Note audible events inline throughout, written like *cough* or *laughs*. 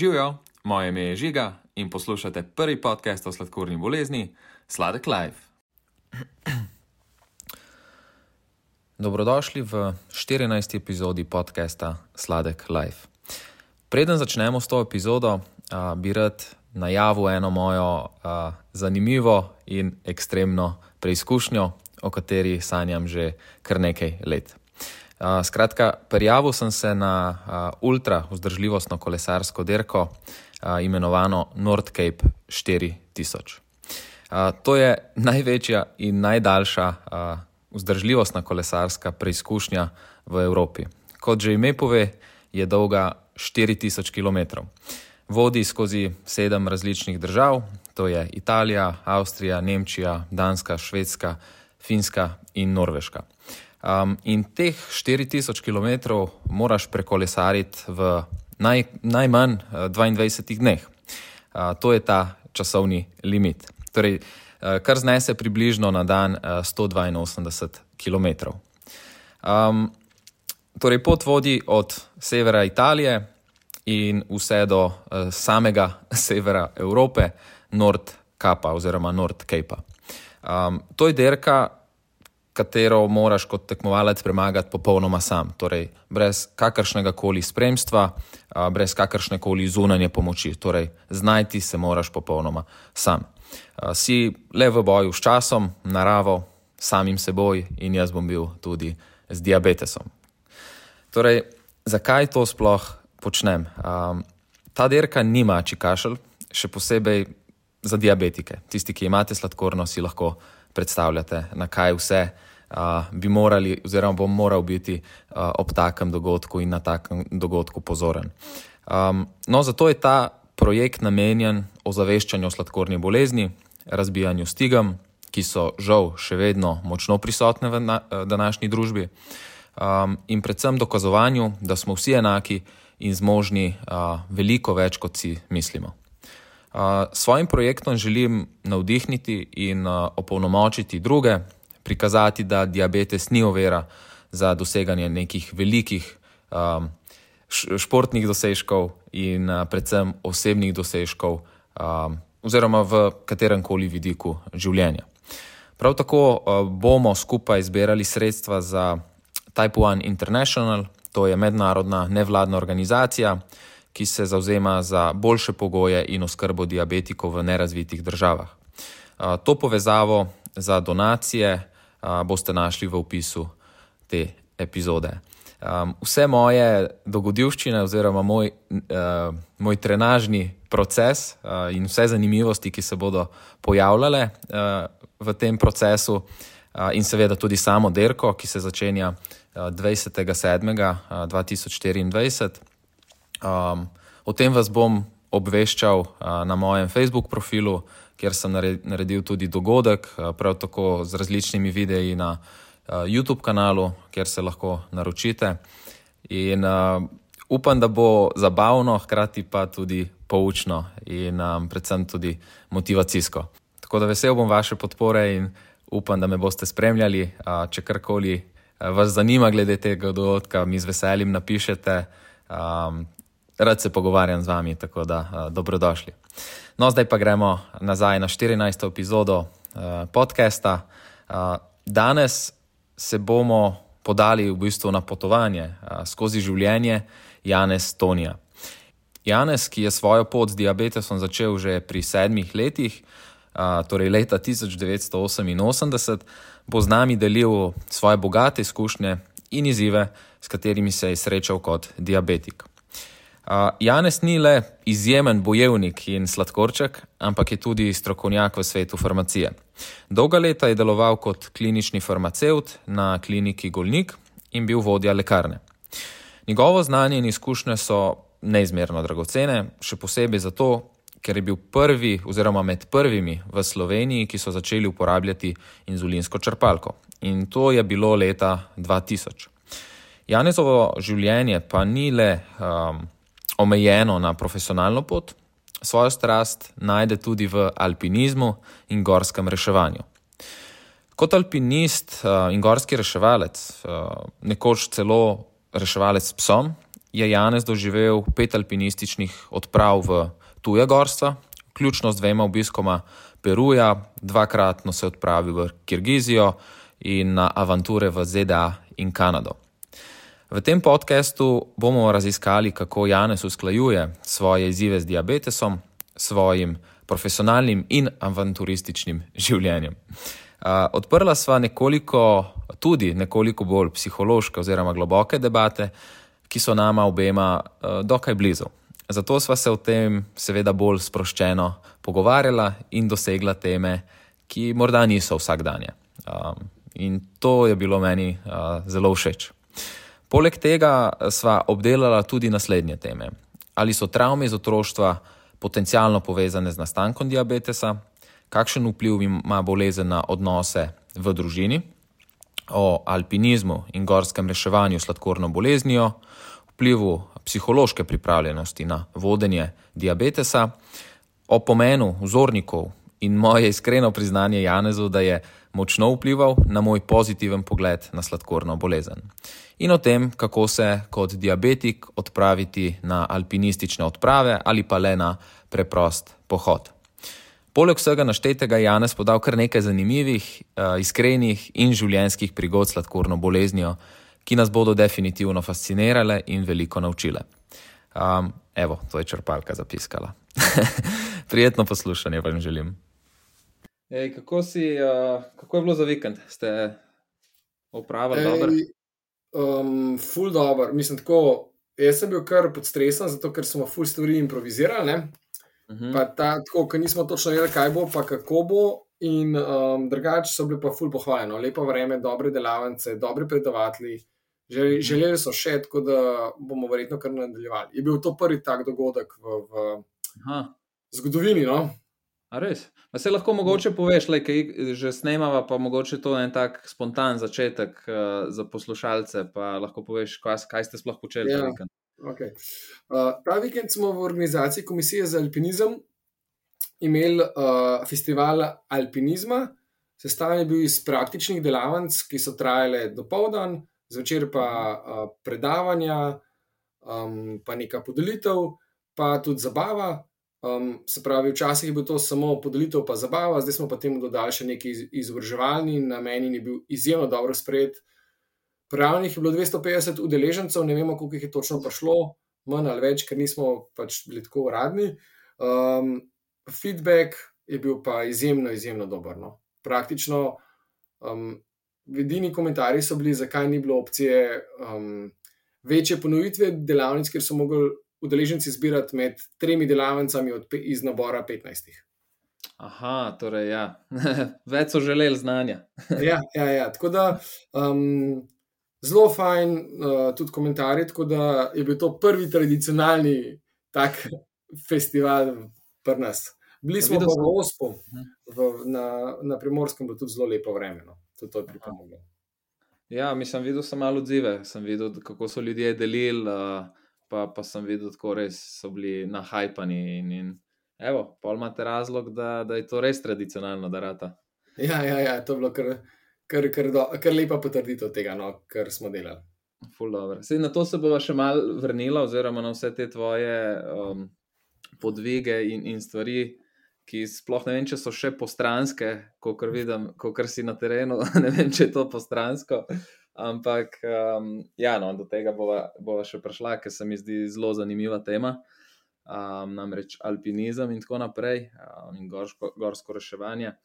Živijo, moje ime je Žiga in poslušate prvi podcast o sladkorni bolezni, Sladek Life. Dobrodošli v 14. epizodi podcasta Sladek Life. Preden začnemo s to epizodo, a, bi rad najavil eno mojo a, zanimivo in ekstremno preizkušnjo, o kateri sanjam že kar nekaj let. Uh, skratka, prijavil sem se na uh, ultra vzdržljivostno kolesarsko dirko, uh, imenovano North Cape 4000. Uh, to je največja in najdaljša uh, vzdržljivostna kolesarska preizkušnja v Evropi. Kot že ime pove, je dolga 4000 km. Vodi skozi sedem različnih držav, to je Italija, Avstrija, Nemčija, Danska, Švedska, Finska in Norveška. Um, in teh 4000 km moraš prekolesariti v naj, najmanj 22 dneh. Uh, to je ta časovni limit. Torej, uh, kar znese približno na dan uh, 182 km. Um, torej, pot vodi od severa Italije in vse do uh, samega *laughs* severa Evrope, Nord Kapa oziroma Nord Cape. Um, to je derka, katero moraš kot tekmovalec premagati popolnoma sam, torej brez kakršnega koli spremstva, brez kakršne koli zunanje pomoči, torej znajti se moraš popolnoma sam. Si le v boju s časom, naravo, samim seboj in jaz bom bil tudi z diabetesom. Torej, zakaj to sploh počnem? A, ta dirka nima čikašelj, še posebej za diabetike. Tisti, ki imate sladkorno, si lahko predstavljate, na kaj vse uh, bi morali, oziroma bom moral biti uh, ob takem dogodku in na takem dogodku pozoren. Um, no, zato je ta projekt namenjen ozaveščanju o sladkorni bolezni, razbijanju stigam, ki so žal še vedno močno prisotne v na, današnji družbi, um, in predvsem dokazovanju, da smo vsi enaki in zmožni uh, veliko več, kot si mislimo. Uh, svojim projektom želim navdihniti in uh, opolnomočiti druge, prikazati, da diabetes ni ovira za doseganje nekih velikih um, športnih dosežkov in uh, predvsem osebnih dosežkov, um, oziroma v katerem koli vidiku življenja. Prav tako uh, bomo skupaj zbirali sredstva za Type 1 International, to je mednarodna nevladna organizacija ki se zauzema za boljše pogoje in oskrbo diabetikov v nerazvitih državah. To povezavo za donacije boste našli v opisu te epizode. Vse moje dogodivščine, oziroma moj, moj trenažni proces in vse zanimivosti, ki se bodo pojavljale v tem procesu, in seveda tudi samo derko, ki se začenja 20.7.2024. Um, o tem vas bom obveščal uh, na mojem Facebook profilu, kjer sem naredil tudi dogodek, uh, prav tako z različnimi videi na uh, YouTube kanalu, kjer se lahko naročite. In uh, upam, da bo zabavno, hkrati pa tudi poučno in um, predvsem tudi motivacijsko. Tako da vesel bom vaše podpore in upam, da me boste spremljali. Uh, če karkoli vas zanima glede tega dogodka, mi z veseljem napišete. Um, rad se pogovarjam z vami, tako da uh, dobrodošli. No, zdaj pa gremo nazaj na 14. epizodo uh, podcasta. Uh, danes se bomo podali v bistvu na potovanje uh, skozi življenje Janez Tonija. Janez, ki je svojo pot z diabetesom začel že pri sedmih letih, uh, torej leta 1988, bo z nami delil svoje bogate izkušnje in izzive, s katerimi se je srečal kot diabetik. Janes ni le izjemen bojevnik in sladkorček, ampak je tudi strokovnjak v svetu farmacije. Dolga leta je deloval kot klinični farmaceut na kliniki Golnik in bil vodja lekarne. Njegovo znanje in izkušnje so neizmerno dragocene, še posebej zato, ker je bil prvi oziroma med prvimi v Sloveniji, ki so začeli uporabljati inzulinsko črpalko. In to je bilo leta 2000. Janezovo življenje pa ni le um, omejeno na profesionalno pot, svojo strast najde tudi v alpinizmu in gorskem reševanju. Kot alpinist uh, in gorski reševalec, uh, nekoč celo reševalec s psom, je Janez doživel pet alpinističnih odprav v tuje gorstva, vključno z dvema obiskoma Peruja, dvakratno se je odpravil v Kirgizijo in na avanture v ZDA in Kanado. V tem podkastu bomo raziskali, kako Janez usklajuje svoje izzive z diabetesom, svojim profesionalnim in avanturističnim življenjem. Odprla sva nekoliko, tudi nekoliko bolj psihološke oziroma globoke debate, ki so nama obema dokaj blizu. Zato sva se o tem, seveda, bolj sproščeno pogovarjala in dosegla teme, ki morda niso vsakdanje. In to je bilo meni zelo všeč. Poleg tega sva obdelala tudi naslednje teme. Ali so travme iz otroštva potencialno povezane z nastankom diabetesa, kakšen vpliv ima bolezen na odnose v družini, o alpinizmu in gorskem reševanju sladkorno boleznijo, vplivu psihološke pripravljenosti na vodenje diabetesa, o pomenu vzornikov in moje iskreno priznanje Janezu, da je močno vplival na moj pozitiven pogled na sladkorno bolezen. In o tem, kako se kot diabetik odpraviti na alpinistične odprave ali pa le na preprost pohod. Poleg vsega naštetega je Janez podal kar nekaj zanimivih, uh, iskrenih in življenjskih prigod s sladkorno boleznijo, ki nas bodo definitivno fascinirale in veliko naučile. Um, evo, to je črpalka zapiskala. *laughs* Prijetno poslušanje vam želim. Ej, kako, si, uh, kako je bilo za vikend? Ste opravili dobro? Um, ful dobro, mislim tako. Jaz sem bil kar pod stresom, zato ker smo ful stvari improvizirali. Uh mhm. -huh. Pa ta, tako, ker nismo točno vedeli, kaj bo, pa kako bo. In um, drugače so bili pa ful pohvaljeno, lepo vreme, dobre delavnice, dobri predavatelji. Želeli, mhm. želeli so še, tako da bomo verjetno kar nadaljevali. Je bil to prvi tak dogodek v, v zgodovini. No? A res? A se lahko mogoče poveš, da je že snemava, pa mogoče to en tak spontan začetek uh, za poslušalce. Pa lahko poveš, kaj, kaj ste sploh počeli. Ja. Okay. Uh, ta vikend smo v organizaciji Komisije za alpinizem imeli uh, festival alpinizma. Sestavljen je bil iz praktičnih delavnic, ki so trajale do povdan, zvečer pa uh, predavanja, um, pa neka podelitev, pa tudi zabava. Um, se pravi, včasih je bilo to samo podelitev, pa zabava, zdaj smo pa temu dodali še neki izobraževalni namen in je bil izjemno dobro sprejet. Pravnih je bilo 250 udeležencev, ne vemo, koliko jih je točno prišlo, manj ali več, ker nismo pač bili tako uradni. Um, feedback je bil pa izjemno, izjemno dober. No. Praktično, um, edini komentarji so bili, zakaj ni bilo opcije um, večje ponovitve delavnic, ker so mogli udeleženci zbirati med tremi delavnicami iz nabora 15. Aha, torej, ja. *laughs* več so želeli znanja. *laughs* ja, ja, ja, tako da. Um, zelo fajn, uh, tudi komentarji. Tako da je bil to prvi tradicionalni tak *laughs* festival pri nas. Bili smo pa v Ospu, mhm. v, na, na primorskem, bilo tudi zelo lepo vreme. No. Tudi to je pripomoglo. Ja, mislim, videl sem malo odzive, sem videl, kako so ljudje delili, uh, pa, pa sem videl, kako res so bili nahajpani. In, in evo, pol imate razlog, da, da je to res tradicionalno, da rata. Ja, ja, ja, to je bilo kar kar, kar, do, kar lepa potrditev tega, no, kar smo delali. Sej, na to se bomo še malo vrnili, oziroma na vse te tvoje um, podvige in, in stvari, ki sploh ne vem, če so še postranske, kot vidim, kot si na terenu. *laughs* ne vem, če je to postransko. Ampak, um, ja, no, do tega bova, bova še prišla, ker se mi zdi zelo zanimiva tema. Um, namreč alpinizem in tako naprej, um, in gorsko, gorsko reševanje.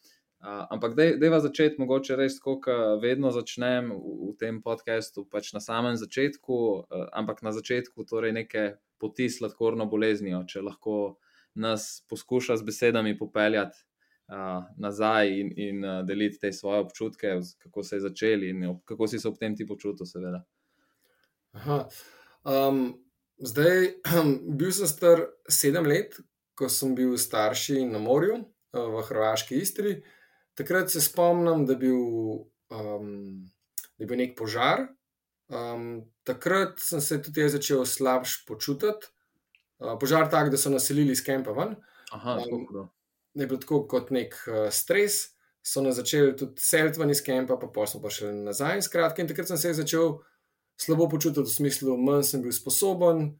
Uh, ampak, da je va začeti, mogoče res, kot vedno začnem v, v tem podkastu, pač na samem začetku, uh, ampak na začetku torej neke poti sladkorno boleznijo, če lahko nas poskuša z besedami popeljati uh, nazaj in, in uh, deliti te svoje občutke, kako se je začeli in kako si se ob tem ti počutil, seveda. Um, zdaj, *clears throat* bil sem star sedem let, ko sem bil starši na morju v Hrvaški Istri. Takrat se spomnim, da je bil, um, da je bil nek požar. Um, takrat sem se tudi jaz začel slabš počutiti. Uh, požar tak, da so naselili iz kempa ven. Aha, um, da je bilo tako kot nek uh, stres. So nas začeli tudi seliti ven iz kempa, pa pa smo pa še nazaj. Skratka, in takrat sem se začel slabo počutil v smislu, manj sem bil sposoben,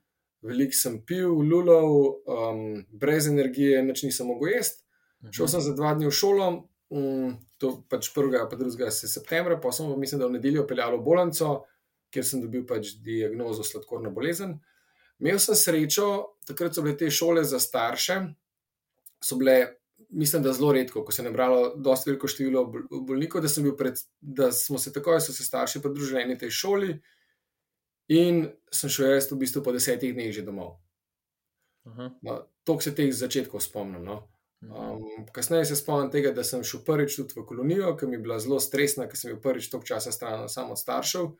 veliko sem pil, lulov, um, brez energije, nič nisem mogel jesti. Šel sem za dva dni v šolo, um, to pač 1. in 2. septembra, pa sem, mislim, da v nedeljo peljal v bolnico, kjer sem dobil pač diagnozo sladkorna bolezen. Imel sem srečo, takrat so bile te šole za starše, so bile, mislim, da zelo redko, ko se je nabralo dosta veliko število bolnikov, da, pred, da smo se takoj, so se starši pridružili tej šoli. In sem šel jaz v bistvu po desetih dneh že domov. No, to se teh začetkov spomnim. No. Um, kasneje se spomnim tega, da sem šel prvič tudi v kolonijo, ki mi je bila zelo stresna, ker sem bil prvič toliko časa stran samo od staršev.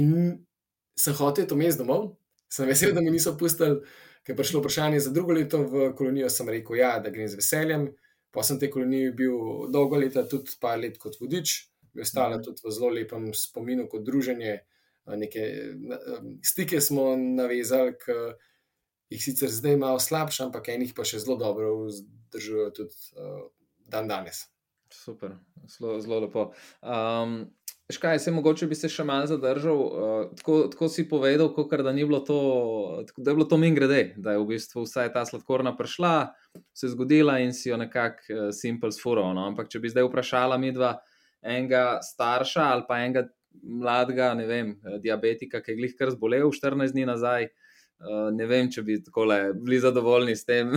In sem hotel to mest domov, sem vesel, da mi niso pustili, ker je prišlo vprašanje za drugo leto v kolonijo. Sem rekel, ja, da grem z veseljem. Pa sem te kolonije bil dolgo leta, tudi pa let kot vodič, bil stala tudi v zelo lepem spominu kot druženje neke stike smo navezali, ki jih sicer zdaj malo slabše, ampak enih pa še zelo dobro vzdržujejo tudi uh, dan danes. Super, zelo, zelo lepo. Um, škaj, se mogoče bi se še malo zadržal. Uh, tako, tako si povedal, kakor, da, to, da je bilo to min grede, da je v bistvu vsa ta sladkorna prišla, se je zgodila in si jo nekako uh, simpel sfuro. No? Ampak če bi zdaj vprašala midva enega starša ali pa enega mladega, ne vem, diabetika, ki je glih kar zbolel 14 dni nazaj. Uh, ne vem, če bi tako bili zadovoljni s tem,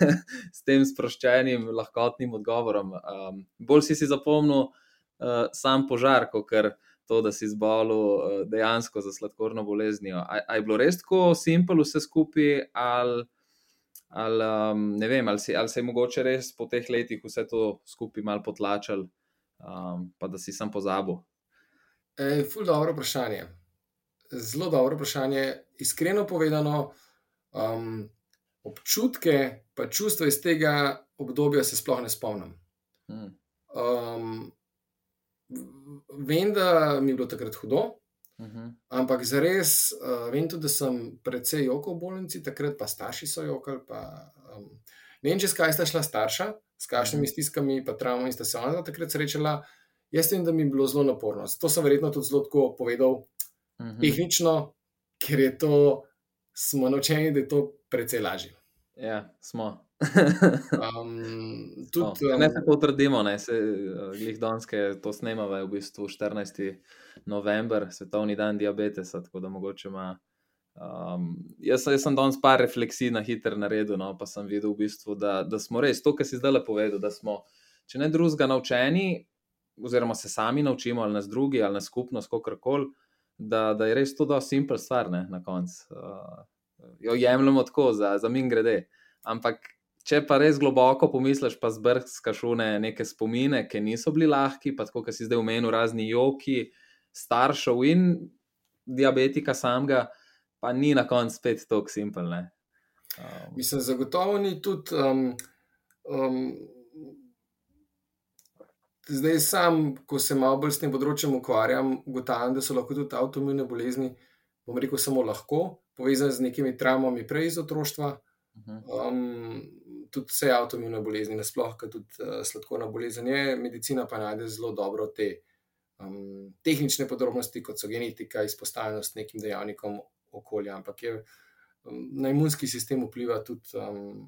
*laughs* s tem sproščenim, lahkotnim odgovorom. Um, bolj si si zapomnil sam požar, kot to, da si zbolel uh, dejansko za sladkorno boleznijo. Ali je bilo res tako simpel vse skupaj, ali, ali, um, vem, ali, si, ali se je mogoče res po teh letih vse to skupaj malo potlačal, um, pa da si sam pozabil. E, ful dobro vprašanje. Zelo dobro vprašanje. Iskreno povedano, um, občutke pa čustva iz tega obdobja se sploh ne spomnim. Um, vem, da mi je bilo takrat hudo, uh mhm. -huh. ampak za res uh, vem tudi, da sem precej jokal v bolnici, takrat pa starši so jokali. Pa, um, ne vem, če skaj sta šla starša, s kakšnimi uh mhm. -huh. stiskami, pa travmami sta se ona takrat srečala. Jaz vem, da mi je bilo zelo naporno. To sem verjetno tudi zelo tako povedal, uh mhm. -huh. tehnično, ker je to, smo naučeni, da je to precej lažje. Ja, smo. Um, *laughs* tudi, um, ne se potrdimo, da se jih uh, danes to snemamo, v bistvu 14. november, svetovni dan diabetesa. Tako da mogoče ima. Um, jaz, jaz sem danes par refleksij na hitro naredil, no, pa sem videl, v bistvu, da, da smo res to, kar si zdaj le povedal, da smo, če ne drugega, naučeni, oziroma se sami naučimo, ali nas drugi, ali nas skupnost, kako koli, da, da je res to zelo simpel stvar ne, na koncu. Uh, jo jemljemo tako, za, za min grede. Ampak, če pa res globoko pomisliš, pa zbrskaš v neke spomine, ki niso bili lahki, pa tako, kot si zdaj umenil, razni joki, staršev in diabetika samega, pa ni na koncu spet tako simpel. Um, Mislim, zagotovo ni tudi. Um, um, zdaj sam, ko se malo bolj s tem področjem ukvarjam, ugotavljam, da so lahko tudi avtoimune bolezni, bom rekel, samo lahko, povezane z nekimi travmami prej iz otroštva. Um, tudi vse avtoimune bolezni, nasplošno tudi uh, sladkorna bolezen je, medicina pa najde zelo dobro te um, tehnične podrobnosti, kot so genetika, izpostavljenost nekim dejavnikom okolja, ampak je, um, na imunski sistem vpliva tudi um,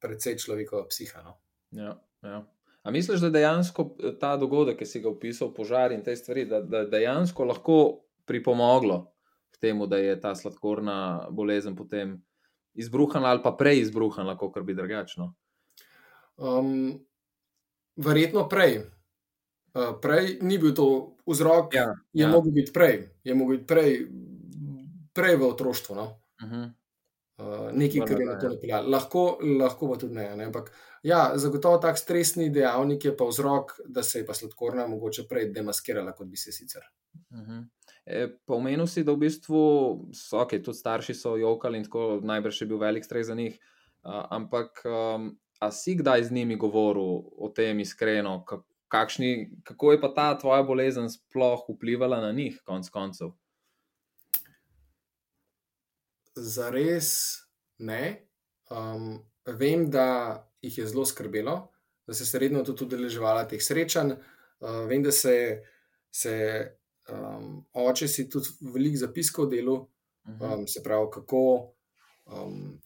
predvsej človekova psiha. No? Ja, ja. A misliš, da dejansko eh, ta dogodek, ki si ga opisal, požar in te stvari, da, da dejansko lahko pripomoglo k temu, da je ta sladkorna bolezen potem izbruhnila ali pa prej izbruhnila, kot bi drugačno? Um, verjetno prej. Uh, prej ni bil to vzrok, ja, je ja. mogel biti prej, je mogel biti prej, prej v otroštvu. No? Uh mhm. -huh. uh, nekaj, kar je na to ja. napeljalo. Lahko, lahko pa tudi ne. ne? Ampak Ja, zagotovo tak stresni dejavnik je pa vzrok, da se je pa sladkorna mogoče prej demaskirala, kot bi se sicer. Uh mhm. -huh. E, Pomenil si, da v bistvu so, okay, tudi starši so jokali in tako najbrž je bil velik stres za njih. Uh, ampak, um, a si kdaj z njimi govoril o tem iskreno, kakšni, kako je pa ta tvoja bolezen sploh vplivala na njih, konc koncev? Za res ne. Um, vem, da jih je zelo skrbelo, da se je redno tudi udeleževala teh srečanj. Uh, vem, da se, se um, oče si tudi veliko zapiskov delo, um, se pravi, kako, um,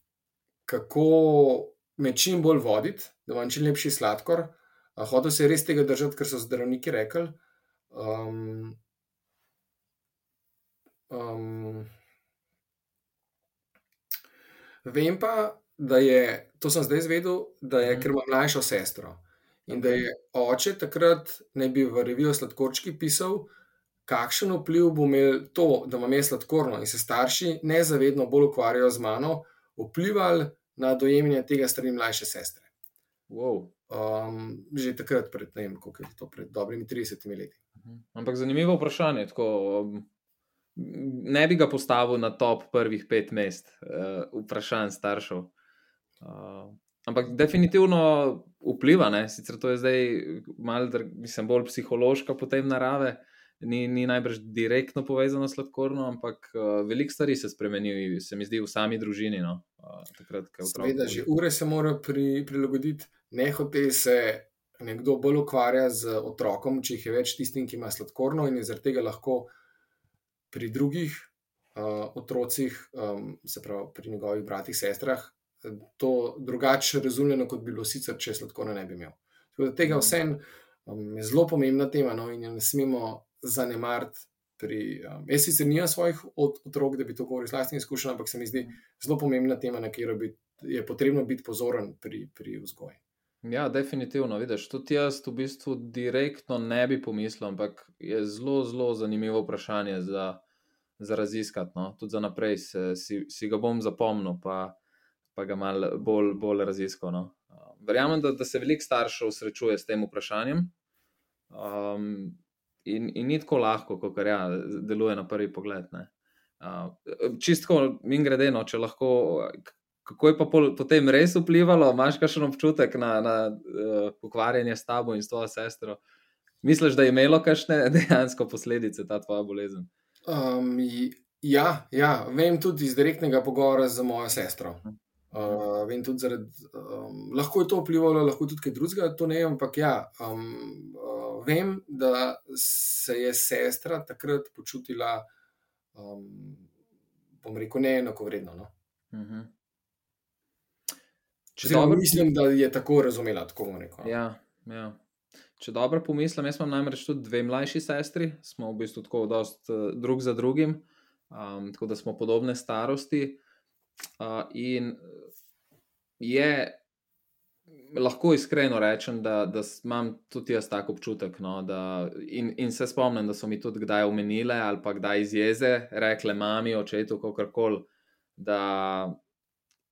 kako me čim bolj voditi, da imam čim lepši sladkor. Uh, Hotel se je res tega držati, ker so zdravniki rekli. Um, um, vem pa, da je, to sem zdaj izvedel, da je, Mhm. ker ima mlajšo sestro. In da je oče takrat, ne bi v reviju Sladkorčki pisal, kakšen vpliv bo imel to, da imam jaz sladkorno in se starši nezavedno bolj ukvarjajo z mano, vplival na dojemanje tega strani mlajše sestre. Wow. Um, že takrat, pred, ne vem, koliko je to, pred dobrimi 30 leti. Mhm. Ampak zanimivo vprašanje. Tako, um, ne bi ga postavil na top prvih pet mest, uh, vprašanj staršev. Uh, ampak definitivno vpliva, ne? sicer to je zdaj malo, mislim, bolj psihološka potem narave. Ni, ni najbrž direktno povezano s sladkorno, ampak uh, veliko stvari se spremeni, se mi zdi, v sami družini. No? Uh, takrat, je Seveda, že ure se mora pri, prilagoditi, ne hote se nekdo bolj ukvarja z otrokom, če jih je več tistim, ki ima sladkorno in je zaradi tega lahko pri drugih uh, otrocih, um, se pravi pri njegovih bratih, sestrah, to drugače razumljeno, kot bi bilo sicer, če sladkorno ne bi imel. Tako da tega vsem um, je zelo pomembna tema no, in jo ne smemo zanemariti. Pri, um, jaz sicer nimam svojih ot otrok, da bi to govoril iz vlastnih izkušenj, ampak se mi zdi zelo pomembna tema, na katero bi, je potrebno biti pozoren pri, pri vzgoji. Ja, definitivno. Vidiš, tudi jaz v bistvu direktno ne bi pomislil, ampak je zelo, zelo zanimivo vprašanje za, za raziskati. No? Tudi za naprej se, si, si ga bom zapomnil, pa, pa ga malo bolj, bolj raziskal. No? Verjamem, da, da se veliko staršev srečuje s tem vprašanjem. Um, in, in ni tako lahko, kot ja, deluje na prvi pogled. Uh, čistko, min grede, no, če lahko kako je pa pol, potem res vplivalo, imaš kakšen občutek na, na uh, ukvarjanje s tabo in s tvojo sestro? Misliš, da je imelo kakšne *laughs* dejansko posledice ta tvoja bolezen? Um, ja, ja, vem tudi iz direktnega pogovora z mojo sestro. Uh, vem tudi zaradi, um, lahko je to vplivalo, lahko tudi kaj drugega, to ne vem, ampak ja, um, uh, vem, da se je sestra takrat počutila, um, bom rekel, neenakovredno. No? Uh -huh. Če dobro mislim, da je tako razumela, tako bom rekel. Ja, ja. Če dobro pomislim, jaz imam namreč tudi dve mlajši sestri, smo v bistvu tako dost uh, drug za drugim, um, tako da smo podobne starosti. Uh, in je, lahko iskreno rečem, da, da imam tudi jaz tako občutek. No, da, in, in se spomnim, da so mi tudi kdaj omenile ali pa kdaj iz jeze rekle mami, očetu, kako koli, da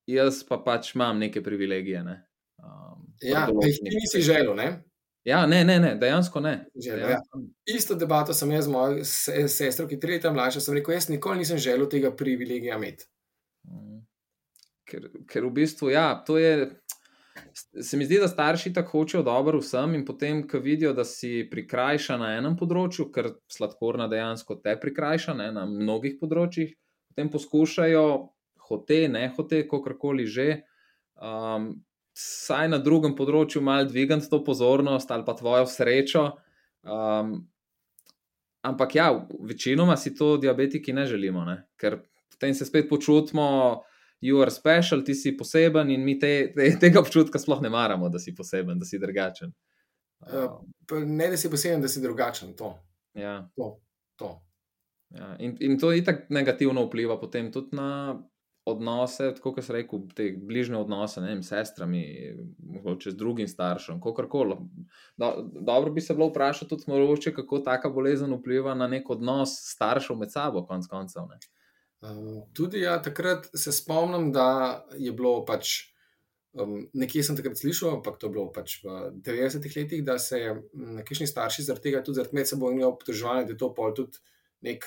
jaz pa pač imam neke privilegije. Ne. Um, ja, jih ti nisi želel, ne? Ja, ne, ne, ne dejansko ne. Želel, dejansko. Ja. Isto debato sem jaz z mojo sestro, ki je tri leta mlajša. Sem rekel, jaz nikoli nisem želel tega privilegija imeti. Ker, ker v bistvu, ja, to je. Se mi zdi, da starši tako hočejo dobro vsem, in potem, ko vidijo, da si prikrajša na enem področju, ker sladkorna dejansko te prikrajša ne, na mnogih področjih, potem poskušajo, hote, ne hote, kakorkoli že, um, vsaj na drugem področju malo dvigati to pozornost ali pa tvojo srečo. Um, ampak ja, večinoma si to diabetiki ne želimo, ne? ker potem se spet počutimo you are special, ti si poseben in mi te, te, tega občutka sploh ne maramo, da si poseben, da si drugačen. Uh, ne, da si poseben, da si drugačen. To. Ja. To, to. Ja. In, in to je tako negativno vpliva potem tudi na odnose, tako kot sem rekel, te bližnje odnose, ne vem, s sestrami, mogoče z drugim staršem, kako koli. Do, dobro bi se bilo vprašati tudi, mogoče, kako taka bolezen vpliva na nek odnos staršev med sabo, konc koncev. Ne. Um, tudi ja, takrat se spomnim, da je bilo pač. Um, nekje sem takrat slišal, ampak to je bilo pač v 90-ih letih, da se nekajšni starši zaradi tega tudi zaradi medsebojnega obtoževanja, da je to pol tudi nek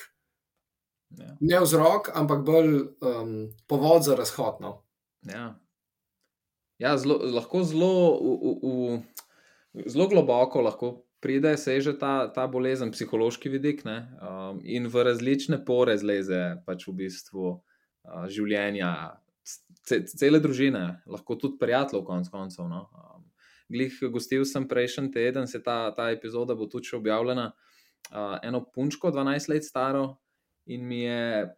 ja. ne vzrok, ampak bolj um, povod za razhod. No? Ja, ja zlo, lahko zelo, v, v, v, zelo globoko lahko pride, seže ta, ta bolezen, psihološki vidik um, in v različne pore zleze pač v bistvu uh, življenja. Cele družine, lahko tudi prijateljev, konec koncev. No. Um, glih, gostil sem prejšnji teden, se ta, ta epizoda bo tudi še objavljena. uh, eno punčko, 12 let staro, in mi je.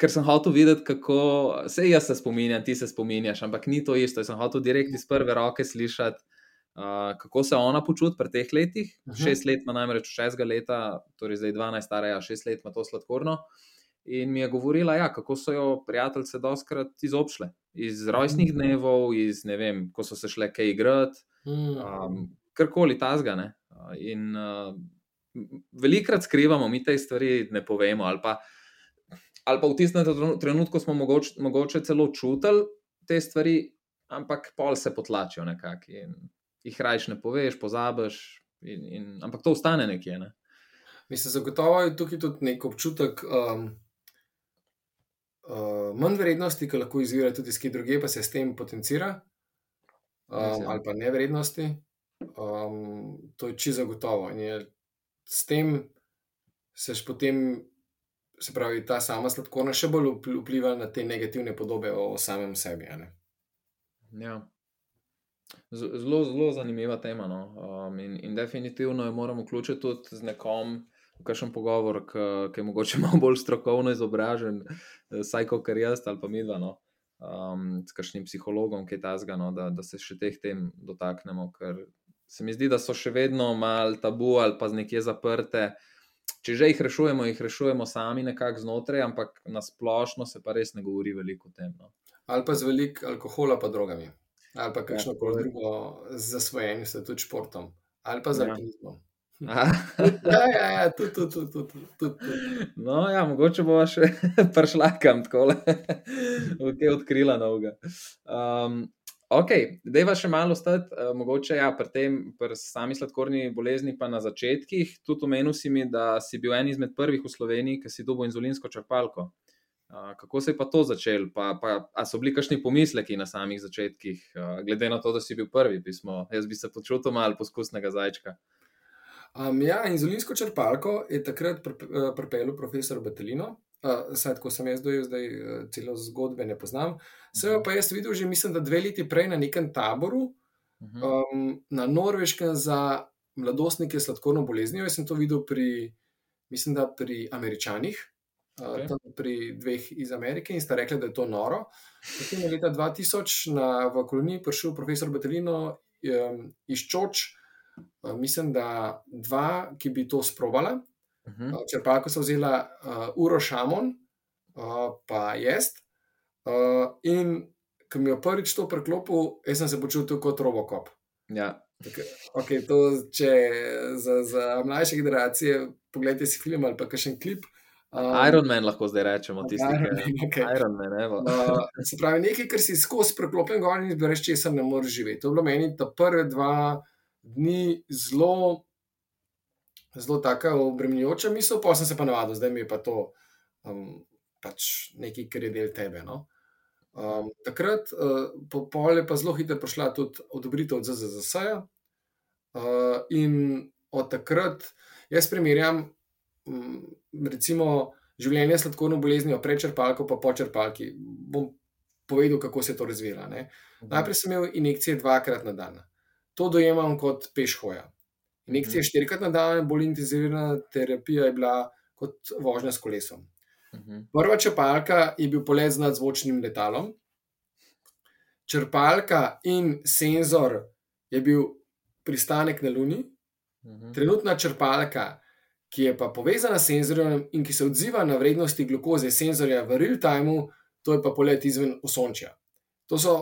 Ker sem hotel videti, kako se jaz se spominjam, ti se spominjaš, ampak ni to isto. Jaz sem hotel direkt iz prve roke slišati, uh, kako se ona počuti pri teh letih. Uh -huh. Šest let ima namreč, šestega leta, torej zdaj 12, stara, ja, šest let ima to sladkorno. In mi je govorila, ja, kako so jo prijateljice doskrat izobšle. Iz rojstnih dnevov, iz ne vem, ko so se šle kaj igrati, um, karkoli tazga. In uh, velikrat skrivamo, mi te stvari ne povemo. Ali pa, ali pa v tistem trenutku smo mogoče, mogoče celo čutili te stvari, ampak pol se potlačijo nekako in jih rajš ne poveš, pozabiš. In, in, ampak to ostane nekje. Ne? Mislim, zagotovo je tukaj tudi nek občutek. Um... Uh, manj vrednosti, ki lahko izvira tudi iz kje druge, pa se s tem potencira, um, ali pa nevrednosti. Um, to je čisto zagotovo. In je s tem seš potem, se pravi, ta sama sladkorna še bolj vpliva na te negativne podobe o samem sebi. Ja. Zelo, zelo zanimiva tema. No? Um, in, in definitivno jo moramo vključiti tudi z nekom kakšen pogovor, ki je mogoče *laughs* malo bolj strokovno izobražen, vsaj kot jaz ali pa mi dva, no, um, s kakšnim psihologom, ki je ta zgano, da, da se še teh tem dotaknemo, ker se mi zdi, da so še vedno mal tabu ali pa nekje zaprte. Če že jih rešujemo, jih rešujemo sami nekako znotraj, ampak na splošno se pa res ne govori veliko o tem. No. Ali pa z veliko alkohola, pa drugami, ali pa kakšno koli ja, drugo zasvojenje, tudi športom, ali pa z ja. alkoholom. *laughs* ja, ja, ja, tudi, tudi, tudi, tudi, tudi. No, ja, mogoče bo še *laughs* prišla kam tako, da je odkrila novega. Um, ok, da je še malo ostati, uh, mogoče ja, pri tem, pri sami sladkorni bolezni, pa na začetkih. Tudi omenil si mi, da si bil en izmed prvih v Sloveniji, ki si dobil inzulinsko črpalko. Kako se je pa to začelo? Pa, pa, a so bili kakšni pomisleki na samih začetkih, glede na to, da si bil prvi pismo? Jaz bi se počutil malo poskusnega zajčka. Um, ja, inzulinsko črpalko je takrat eh, pripeljal profesor Batelino. Uh, saj, ko sem jaz dojel, zdaj uh, celo zgodbe ne poznam. Vse uh -huh. pa jaz videl že, mislim, da dve leti prej na nekem taboru uh -huh. um, na Norveškem za mladostnike s sladkorno boleznijo. Jaz sem to videl pri, mislim, da pri Američanih, okay. uh, pri dveh iz Amerike in sta rekli, da je to noro. Potem je leta 2000 na, v koloniji prišel profesor Batelino um, iz Čoč. Uh, mislim, da dva, ki bi to sprobala. Uh -huh. uh, črpalko so vzela uh, Uro Šamon, uh, pa jaz. Uh, in ko mi je prvič to preklopil, jaz sem se počutil kot robokop. Ja. Okay, to, če za, za mlajše generacije pogledate si film ali pa še en klip. Um, Iron Man lahko zdaj rečemo, tisti, *laughs* Iron Man, okay. Iron Man, uh, se pravi, nekaj, kar si skozi preklopljen gor in izbereš, če se ne moreš živeti. To je bilo meni ta prve dva dni zelo, zelo tako obremenjujoča misel, pa sem se pa navadil, zdaj mi je pa to um, pač nekaj, kar je del tebe. No? Um, takrat, uh, po pol je pa zelo hitro prišla tudi odobritev od ZZS. -ja. Uh, in od takrat jaz primerjam, recimo, življenje s sladkorno boleznijo, prečrpalko, pa počrpalki. Bom povedal, kako se je to razvilo. Mhm. Najprej sem imel injekcije dvakrat na dan to dojemam kot peš hoja. Injekcija mm. štirikrat na dan, bolj intenzivna terapija je bila kot vožnja s kolesom. Mm -hmm. Prva črpalka je bil polet z nadzvočnim letalom, črpalka in senzor je bil pristanek na Luni, mm -hmm. trenutna črpalka, ki je pa povezana s senzorjem in ki se odziva na vrednosti glukoze senzorja v real timeu, to je pa polet izven osončja. To so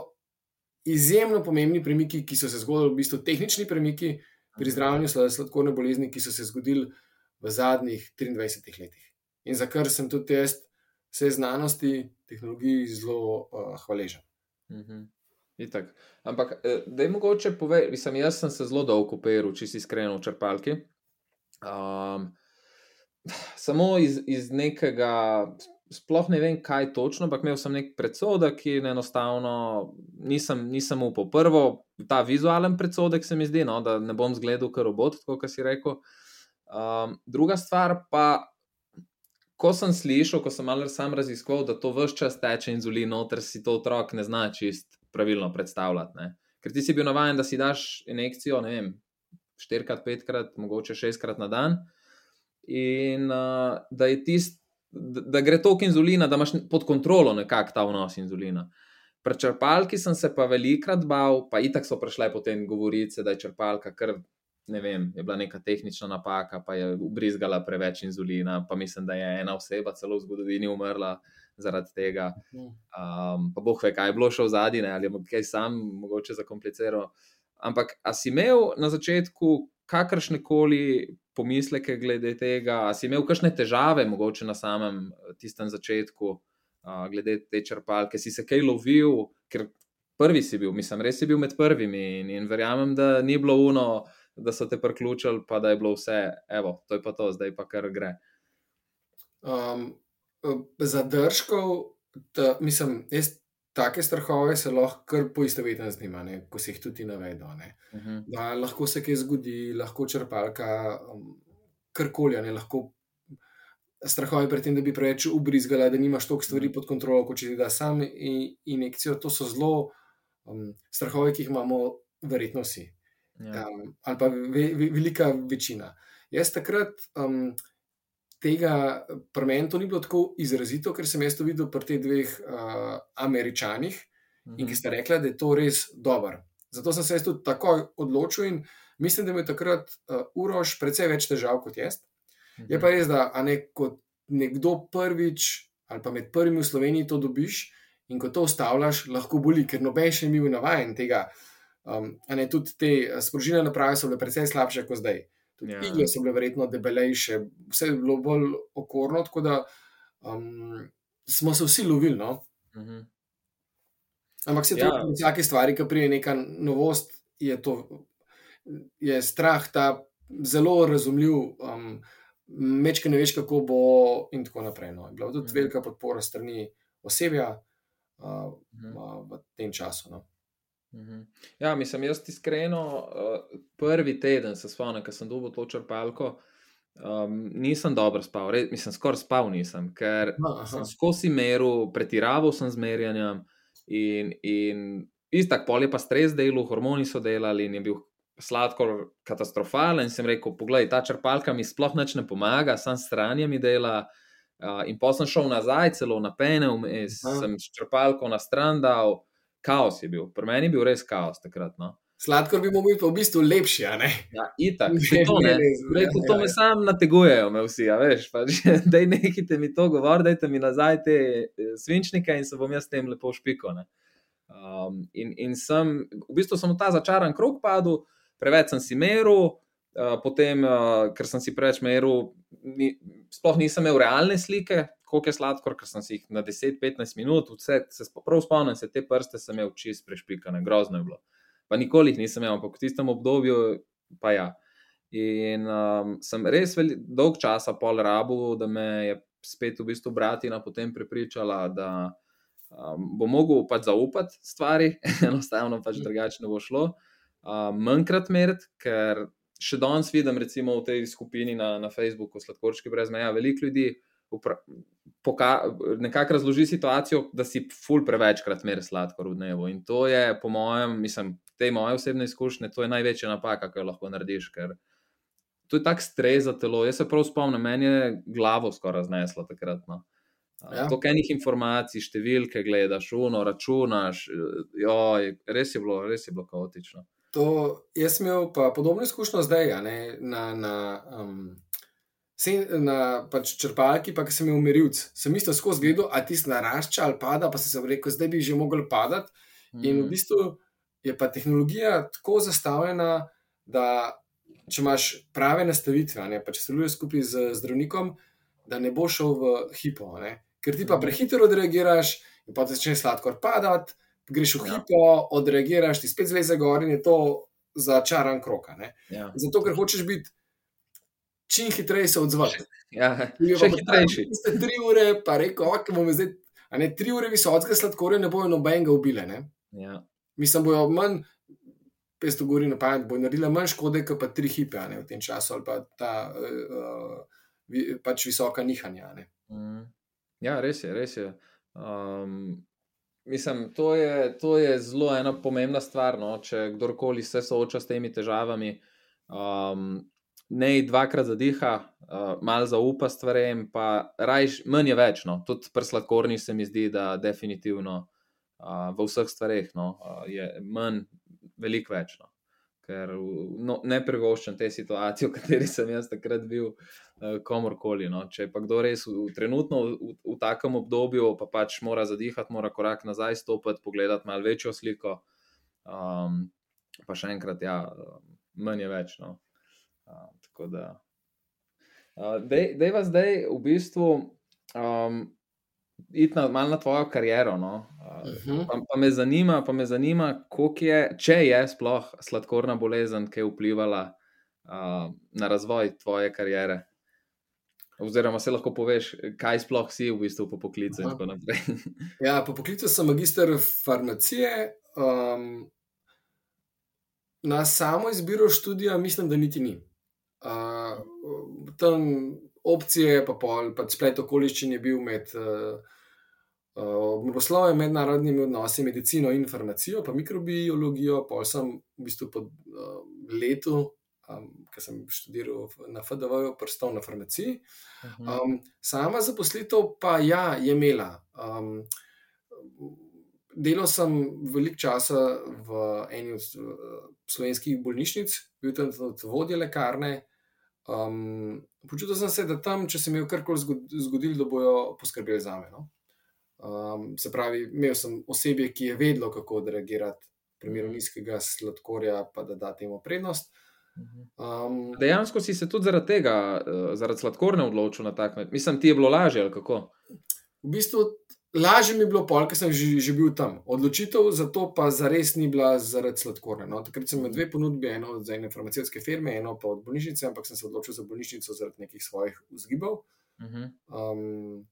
izjemno pomembni premiki, ki so se zgodili, v bistvu tehnični premiki pri zdravljenju sladkorne bolezni, ki so se zgodili v zadnjih 23 letih. In za kar sem tudi jaz, vse znanosti, tehnologiji, zelo uh, hvaležen. Mm -hmm. Ampak, eh, da je mogoče povedati, jaz sem se zelo dolgo operil, če si iskren v črpalki. Um, samo iz, iz nekega sploh ne vem, kaj točno, ampak imel sem nek predsodek, ki je enostavno, nisem, nisem upal. Prvo, ta vizualen predsodek se mi zdi, no, da ne bom zgledal kot robot, kot si rekel. Um, druga stvar pa, ko sem slišal, ko sem malo sam raziskoval, da to vse čas teče inzulin, noter si to otrok ne zna čist pravilno predstavljati. Ne. Ker ti si bil navaden, da si daš injekcijo, ne vem, štirikrat, petkrat, mogoče šestkrat na dan. In uh, da je tisti. Da gre toliko inzulina, da imaš pod kontrolo nekako ta vnos inzulina. Pri črpalki sem se pa velikrat bal, pa itak so prišle potem govorice, da je črpalka kar ne vem, je bila neka tehnična napaka, pa je ubrizgala preveč inzulina, pa mislim, da je ena oseba celo v zgodovini umrla zaradi tega. Um, pa boh ve, kaj je bilo še v zadnji, ali je kaj sam, mogoče zakompliciral. Ampak, a si imel na začetku kakršne koli pomisleke glede tega, si imel kakšne težave, mogoče na samem tistem začetku, uh, glede te črpalke, si se kaj lovil, ker prvi si bil, mislim, res si bil med prvimi in, in verjamem, da ni bilo uno da so te priključili, pa da je bilo vse, evo, to je pa to, zdaj pa kar gre. Um, zadržkov, ta, mislim, jaz take strahove se lahko kar poistovetim z njima, ne, ko se jih tudi navedo. Uh mhm. -huh. da, lahko se kaj zgodi, lahko črpalka, um, karkoli, ne lahko. Strahove pred tem, da bi preveč ubrizgala, da nimaš toliko stvari mhm. pod kontrolo, kot če ti da sam injekcijo. To so zelo um, strahove, ki jih imamo, verjetno vsi ja. um, ali pa ve, ve, velika večina. Jaz takrat um, tega pri meni to ni bilo tako izrazito, ker sem jaz to videl pri teh dveh uh, američanih mhm. in ki sta rekla, da je to res dobro. Zato sem se jaz tudi takoj odločil in mislim, da mi je takrat uh, urož precej več težav kot jaz. Mhm. Je pa res, da ne, kot nekdo prvič ali pa med prvimi v Sloveniji to dobiš. In ko to ustavljaš, lahko boli, ker noben še ni bil navaden tega, uh, Um, ne, tudi te eh, sprožilne naprave so bile precej slabše kot zdaj. Tudi. Ja. igle so bile verjetno debelejše, vse je bilo bolj okorno, tako da um, smo se vsi lovili. No? Mm -hmm. Ampak se yeah. tudi vsake stvari, ki prije neka novost, je to je strah, ta zelo razumljiv. Um, Mečke ne veš, kako bo, in tako naprej. No. Bila je tudi mm -hmm. velika podpora strani osebja uh, mm -hmm. v tem času. No. Mhm. Ja, mislim, jaz iskreno, uh, prvi teden se spomnim, ko sem dobil to črpalko, um, nisem dobro spal, Re, mislim, skoraj spal nisem, ker Aha. sem skozi meru, pretiraval sem z merjanjem in, in istak pol je pa stres delal, hormoni so delali in je bil sladkor katastrofalen. Sem rekel, poglej, ta črpalka mi sploh neč ne pomaga, sam stranje mi dela. Uh, in pa sem šel nazaj, celo na pene, vmes, sem črpalko na stran dal kaos je bil, pri meni je bil res kaos takrat. No. Sladkor bi mogel biti v bistvu lepši. Ja, itak, *laughs* ne, to, ne. Ne, to, to ja, me ja. sam nategujejo, me vsi, ja, veš. Pač, *laughs* da je nekaj mi to govor, dajte mi nazaj te eh, svinčnike in se bom jaz tem lepo špiko. Um, in, in sem, v bistvu sem v ta začaran krog padel, preveč sem si meril, uh, potem, uh, ker sem si preveč meril, ni, sploh nisem imel realne slike, koliko je sladkor, ker sem si jih na 10-15 minut, vse, se prav spomnim, se te prste sem imel čist prešpikane, grozno je bilo. Pa nikoli jih nisem imel, ampak v tistem obdobju pa ja. In um, sem res veli, dolg časa pol rabu, da me je spet v bistvu bratina potem prepričala, da um, bo mogel pač zaupati stvari, *laughs* enostavno pač drugače ne bo šlo. Um, Manjkrat meriti, ker še danes vidim, recimo v tej skupini na, na Facebooku, Sladkorčki brez meja, veliko ljudi nekako razloži situacijo, da si ful prevečkrat meri sladkor v dnevu. In to je, po mojem, mislim, te moje osebne izkušnje, to je največja napaka, ki jo lahko narediš. Ker to je tak stres za telo. Jaz se prav spomnim, meni je glavo skoraj razneslo takrat. No. Ja. To, kaj enih informacij, številke gledaš, uno, računaš, joj, res je bilo, res je bilo kaotično. To, jaz sem imel pa podobno izkušnjo zdaj, ne, na, na um, na pač črpalki, pa sem imel merilc. Sem isto skozi gledal, a ti narašča ali pada, pa sem se rekel, zdaj bi že mogel padati. Mm. In v mhm. bistvu je pa tehnologija tako zastavljena, da če imaš prave nastavitve, ne, pa če sodeluješ skupaj z zdravnikom, da ne bo šel v hipo. Ne. Ker ti pa mhm. prehitro odreagiraš in pa začneš sladkor padati, greš v ja. hipo, odreagiraš, ti spet zleze gor in je to začaran krok. Ja. Zato, ker hočeš biti čim hitreje se odzvati. Ja, še hitrejši. Ste tri ure, pa reko, ok, bomo zdaj, a ne tri ure visokega sladkorja, ne bojo nobenega ubile. Ja. Mislim, bojo manj, pesto gori na pamet, bojo naredile manj škode, kot pa tri hipe ne, v tem času ali pa ta uh, pač visoka nihanja. Mm. Ja, res je, res je. Um, mislim, to je, to je zelo ena pomembna stvar, no, če kdorkoli se sooča s temi težavami. Um, ne dvakrat zadiha, uh, malo zaupa stvarem, pa rajš, manj je več. No. Tudi pri sladkorni se mi zdi, da definitivno uh, v vseh stvareh no, uh, je manj, veliko več. No. Ker no, ne privoščam te situacije, *laughs* v kateri sem jaz takrat bil, uh, komorkoli. No. Če pa kdo res v, trenutno v, v takem obdobju, pa pač mora zadihati, mora korak nazaj stopiti, pogledati malo večjo sliko. Um, pa še enkrat, ja, manj je več. No. Uh, tako da. Da je vas zdaj v bistvu um, iti na, malo na tvojo kariero. No? Uh, uh -huh. pa, pa me zanima, pa me zanima je, če je sploh sladkorna bolezen, ki je vplivala uh, na razvoj tvoje kariere. Oziroma, se lahko poveš, kaj sploh si v bistvu po poklicu. *laughs* ja, po poklicu sem magister farmacije. Um, na samo izbiro študija, mislim, da niti ni. Uh, tam opcije, pa pol, pa splet okoliščin je bil med uh, uh, mednarodnimi odnosi, medicino in farmacijo, pa mikrobiologijo. Pa sem v bistvu po uh, letu, um, ki sem študiral na FDV-ju, prstal na farmaciji. Um, sama zaposlitev pa ja, je imela. Um, Delal sem veliko časa v eni od slovenskih bolnišnic, bil sem tudi vodja lekarne, Um, počutil sem se, da tam, če se mi je karkoli zgodilo, da bojo poskrbeli za me. No? Um, se pravi, imel sem osebje, ki je vedelo, kako odreagirati v primeru mhm. nizkega sladkorja, pa da da temu prednost. Um, Dejansko si se tudi zaradi tega, uh, zaradi sladkorne odločil na tak način. Mislim, ti je bilo lažje ali kako? V bistvu Lažje mi je bilo, pol, ker sem že, že bil tam. Odločitev za to pa zares ni bila zaradi sladkorne. No? Takrat sem imel dve ponudbe, eno od ene farmacijske firme, eno pa od bolnišnice, ampak sem se odločil za bolnišnico zaradi nekih svojih vzgibov. Mhm. Um,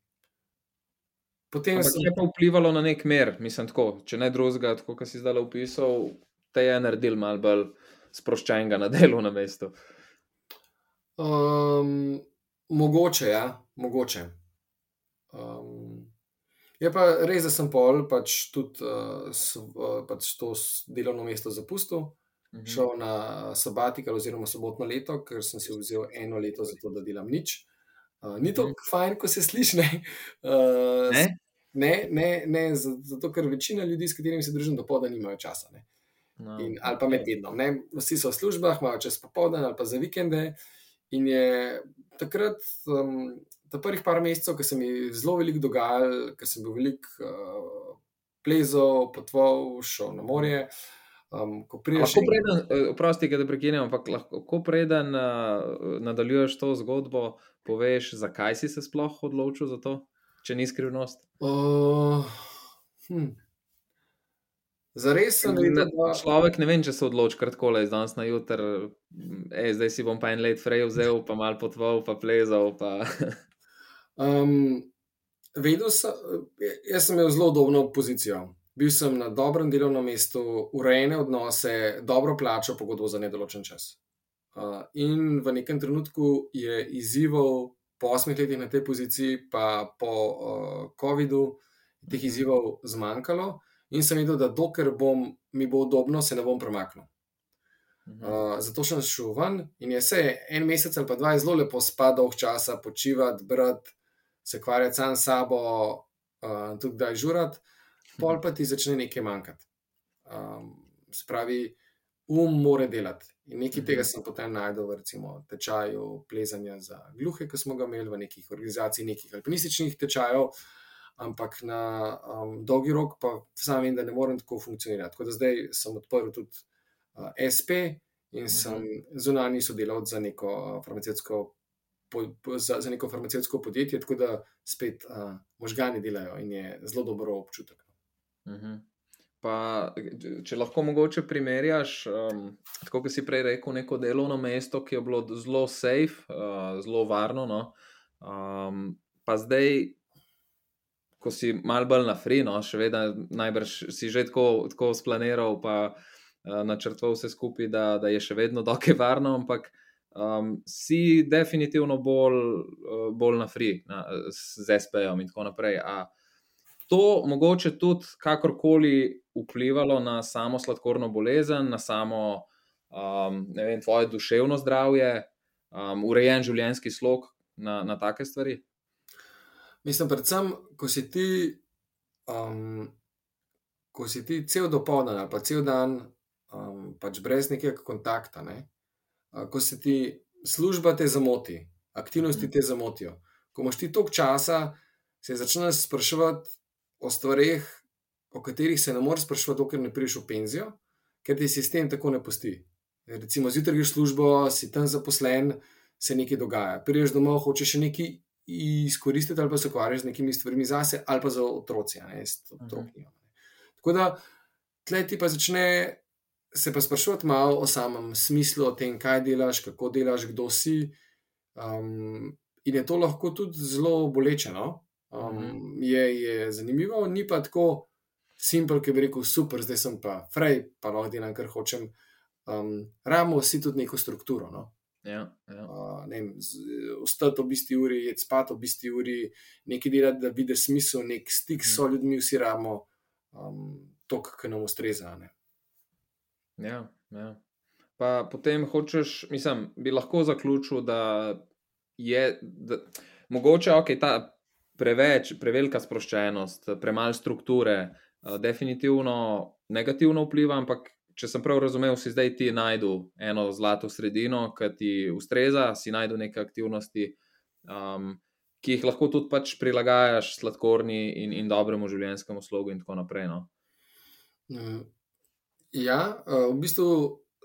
potem se je pa vplivalo na nek mer, mislim, tako, če ne drugega, tako kot si zdaj opisal, te je naredil malo bolj sproščenega na delu na mestu. Um, mogoče, ja, mogoče. Um, Je pa res, da sem pol pač tudi uh, s, uh, pač to delovno mesto zapustil, mhm. šel na sabatikal oziroma sobotno leto, ker sem si vzel eno leto za to, da delam nič. Uh, ni to mhm. fajn, ko se sliši. Ne? Uh, ne? Ne, ne, ne, zato ker večina ljudi, s katerimi se družim, dopoledne nimajo časa. No, in, ali pa med tednom. Ne? Vsi so v službah, imajo čas popoldne ali pa za vikende. In je takrat. Um, ta prvih par mesecev, ki se mi je zelo veliko dogajalo, ker sem bil velik uh, plezal, potoval, šel na morje. Um, lahko preden, eh, oprosti, da prekinemo, ampak lahko preden uh, nadaljuješ to zgodbo, poveš, zakaj si se sploh odločil za to, če ni skrivnost. Uh, hm. Zares sem videl, da človek ne vem, če se odloči kratko, iz danes na jutr, zdaj si bom pa en let frej vzel, pa mal potval, pa plezal. Pa *laughs* Um, vedel sem, jaz sem imel zelo udobno pozicijo. Bil sem na dobrem delovnem mestu, urejene odnose, dobro plačo, pogodbo za nedoločen čas. Uh, in v nekem trenutku je izzivov, po osmih letih na tej poziciji, pa po uh, COVID-u, teh izzivov zmanjkalo, in sem videl, da dokler bom, mi bo udobno, se ne bom premaknil. Uh, zato sem šel ven in je se en mesec ali pa dva zelo lepo spadal, časa počivati, brati se kvarjati sam s sabo, uh, tudi da je žurat, pol pa ti začne nekaj manjkati. Um, spravi, um more delati. In nekaj tega sem potem najdel v recimo, tečaju plezanja za gluhe, ki smo ga imeli v nekih organizacijah, nekih alpinističnih tečajev. Ampak na um, dolgi rok pa sam vem, da ne morem tako funkcionirati. Tako da zdaj sem odprl tudi uh, SP in sem -huh. zunani sodelavec za neko uh, farmacijsko po, po, za, za neko farmacijsko podjetje, tako da spet uh, možgani delajo in je zelo dobro občutek. Uh mhm. -huh. Pa, če lahko mogoče primerjaš, um, tako kot si prej rekel, neko delovno mesto, ki je bilo zelo safe, uh, zelo varno. No? Um, pa zdaj, ko si mal bolj na frino, še vedno najbrž si že tako, tako splaniral, pa uh, načrtoval vse skupaj, da, da je še vedno *laughs* dokaj varno, ampak uh, um, si definitivno bolj, uh, bolj na free, na, z SP-jem in tako naprej. A to mogoče tudi kakorkoli vplivalo na samo sladkorno bolezen, na samo um, vem, tvoje duševno zdravje, um, urejen življenjski slog na, na take stvari? Mislim, predvsem, ko si ti, um, ko si ti cel dopoldan ali pa cel dan um, pač brez nekega kontakta, ne? Ko se ti služba te zamoti, aktivnosti Mhm. te zamotijo. Ko imaš ti toliko časa, se začneš spraševati o stvarih, o katerih se ne moreš spraševati, dokler ne prideš v penzijo, ker ti sistem tako ne pusti. Recimo, zjutraj greš v službo, si tam zaposlen, se nekaj dogaja. Prideš domov, hočeš še nekaj izkoristiti, ali pa se ukvarjaš z nekimi stvarmi zase, ali pa za otroci, ne s otroki. Tako da, tleh ti pa začne se pa sprašovati malo o samem smislu, o tem, kaj delaš, kako delaš, kdo si. Um, in je to lahko tudi zelo boleče. No? Um, Mhm. je, je zanimivo, ni pa tako simpel, ki bi rekel, super, zdaj sem pa frej, pa lahko delam, kar hočem. Um, Ramo vsi tudi neko strukturo. No? Ja, ja. Uh, vem, Vstati ob isti uri, jeti spat ob isti uri, nekaj delati, da vidiš smisel, nek stik s Mhm. ljudmi, vsi ramo um, to, kar nam ustreza. Ne? Ja, ja. Pa potem hočeš, mislim, bi lahko zaključil, da je da, mogoče okay, ta preveč, prevelika sproščenost, premalo strukture, eh, definitivno negativno vpliva, ampak če sem prav razumel, si zdaj ti najdu eno zlato sredino, ki ti ustreza, si najdu neke aktivnosti, um, ki jih lahko tudi pač prilagajaš sladkorni in, in dobremu življenjskemu slogu, in tako naprej. No? Ja, eh, v bistvu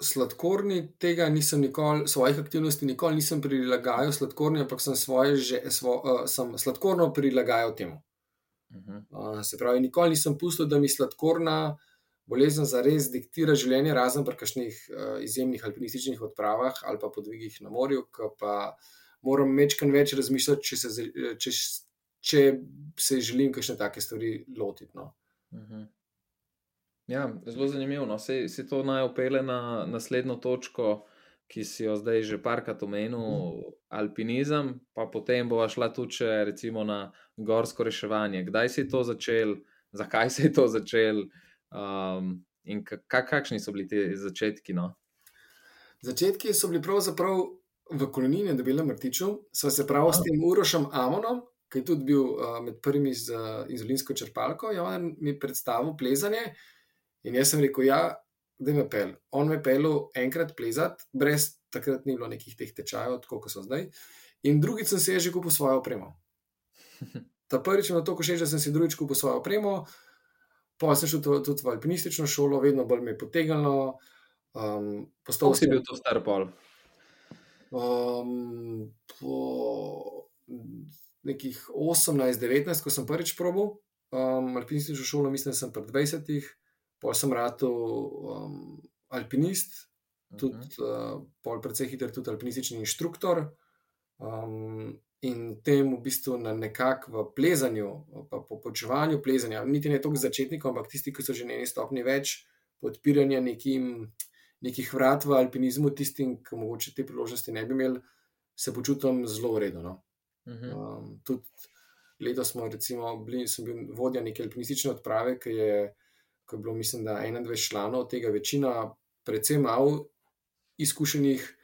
sladkorni tega nisem nikoli, svojih aktivnosti nikoli nisem prilagajal sladkorni, ampak sem svoje že, svo, uh, sem sladkorno prilagajal temu. Uh -huh. Uh, se pravi, nikoli nisem pustil, da mi sladkorna bolezen zares diktira življenje, razen pri kakšnih uh, izjemnih alpinističnih odpravah ali pa podvigih na morju, ki pa moram mečkan več razmišljati, če se, če, če se želim kakšne take stvari lotiti. No. Mhm. Ja, zelo zanimivo. No. Se, se to naj opele na naslednjo točko, ki si jo zdaj že parkrat omenil, alpinizem, pa potem bova šla tudi še recimo na gorsko reševanje. Kdaj si to začel, zakaj si to začel um, in kak, kakšni so bili ti začetki? No? Začetki so bili pravzaprav v koloniji, na Mrtiču, sva se prav s tem Urošem Amonom, ki je tudi bil uh, med prvimi z uh, inzulinsko črpalko, in on mi je predstavil plezanje. In jaz sem rekel, ja, da me pel. On me pel enkrat plezati, brez takrat ni bilo nekih teh tečajev, tako kot so zdaj. In drugič sem se že kupil svojo opremo. *laughs* Ta prvič je to všeč, da sem si drugič kupil svojo opremo. Pa sem šel tudi, v alpinistično šolo, vedno bolj me je potegnilo. Um, postal si bil to star pol? Um, po nekih 18-19, ko sem prvič probil, um, alpinistično šolo, mislim, da sem pred 20, pa sem rad um, alpinist, tudi uh, pol precej hiter, tudi alpinistični inštruktor. Um, in tem v bistvu na nekak v plezanju, pa po počevanju plezanja, niti ne toliko začetnikov, ampak tisti, ki so že na eni stopni več, podpiranja nekim, nekih vrat v alpinizmu, tistim, ki mogoče te priložnosti ne bi imeli, se počutim zelo uredno. No. Mhm. Um, tudi letos smo, recimo, bili, sem bil vodja neke alpinistične odprave, ki je, ki je bilo, mislim, da 21 članov, tega večina, predvsem malo izkušenih,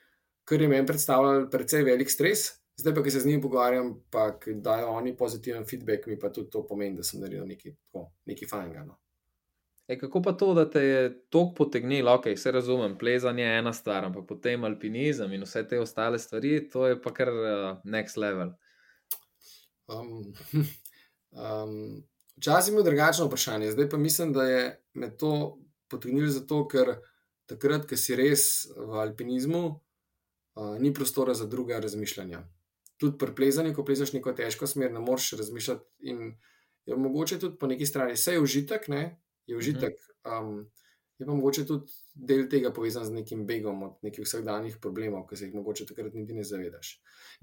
kar je meni predstavljalo precej velik stres. Zdaj pa, ki se z njimi pogovarjam, pa dajo oni pozitiven feedback, mi pa tudi to pomeni, da sem naredil nekaj, tako, nekaj fajnega. No. E, kako pa to, da te je tako potegnilo, ok, vse razumem, plezanje je ena stvar, ampak potem alpinizem in vse te ostale stvari, to je pa kar uh, next level. Um, *laughs* um, Včasih je bilo drugačno vprašanje, zdaj pa mislim, da je me to potegnilo zato, ker takrat, ko si res v alpinizmu, uh, ni prostora za druga razmišljanja. Tudi pri plezanju, ko plezaš neko težko smer, ne moreš razmišljati. In je mogoče tudi po neki strani, vse je užitek, ne? je užitek. Um, je pa mogoče tudi del tega povezan z nekim begom od nekih vsakdanjih problemov, ki se jih mogoče takrat niti ne zavedaš.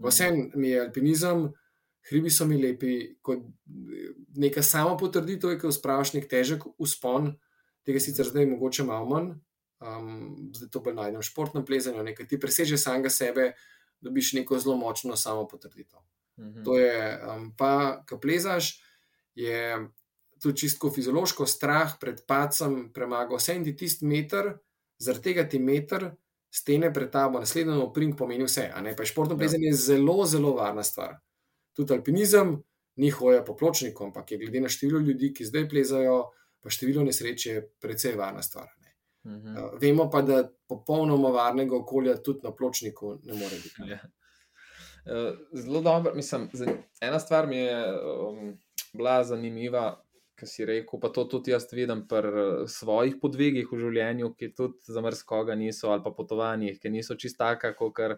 Vseeno mi je alpinizem, hribi so mi lepi, kot neka sama potrditev, ki uspraviš nek težek uspon, tega sicer zdaj mogoče malo manj, um, zdaj to bolj najdem v športnem plezanju, nekaj ti preseže samega sebe, dobiš neko zelo močno samo potrditev. Mhm. To je, um, pa, ko plezaš, je tudi čisto fiziološko strah pred pacem premagal. Vse en ti tisti meter, zaradi tega ti meter stene pred tabo, naslednjo oprim pomeni vse. Pa športno plezanje je zelo, zelo varna stvar. Tudi alpinizem ni hoja po pločniku, ampak je glede na število ljudi, ki zdaj plezajo, pa število nesreč je precej varna stvar. Uh -huh. uh, vemo pa, da popolnoma varnega okolja tudi na pločniku ne more biti. Ja. Uh, zelo dobro, mislim, ena stvar mi je um, bila zanimiva, ki si rekel, pa to tudi jaz vidim pri eh, svojih podvigih v življenju, ki tudi za mrzkoga niso, ali pa potovanjih, ki niso čistaka, kot kar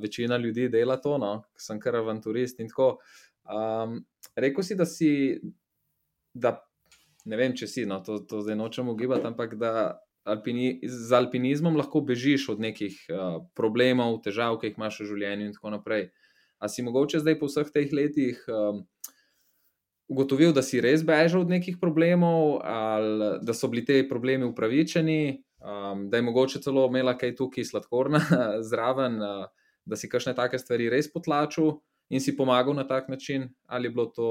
večina ljudi dela to, no? sem kar avanturist in tako. Um, rekel si, da si, da ne vem, če si, no, to, to zdaj nočem ugibati, ampak da alpini, z alpinizmom lahko bežiš od nekih uh, problemov, težav, ki jih imaš v življenju in tako naprej. A si mogoče zdaj po vseh teh letih um, ugotovil, da si res bežal od nekih problemov, ali da so bili ti problemi upravičeni, um, da je mogoče celo imela kaj tukaj sladkorna *laughs* zraven, uh, da si kakšne take stvari res potlačil in si pomagal na tak način, ali, to,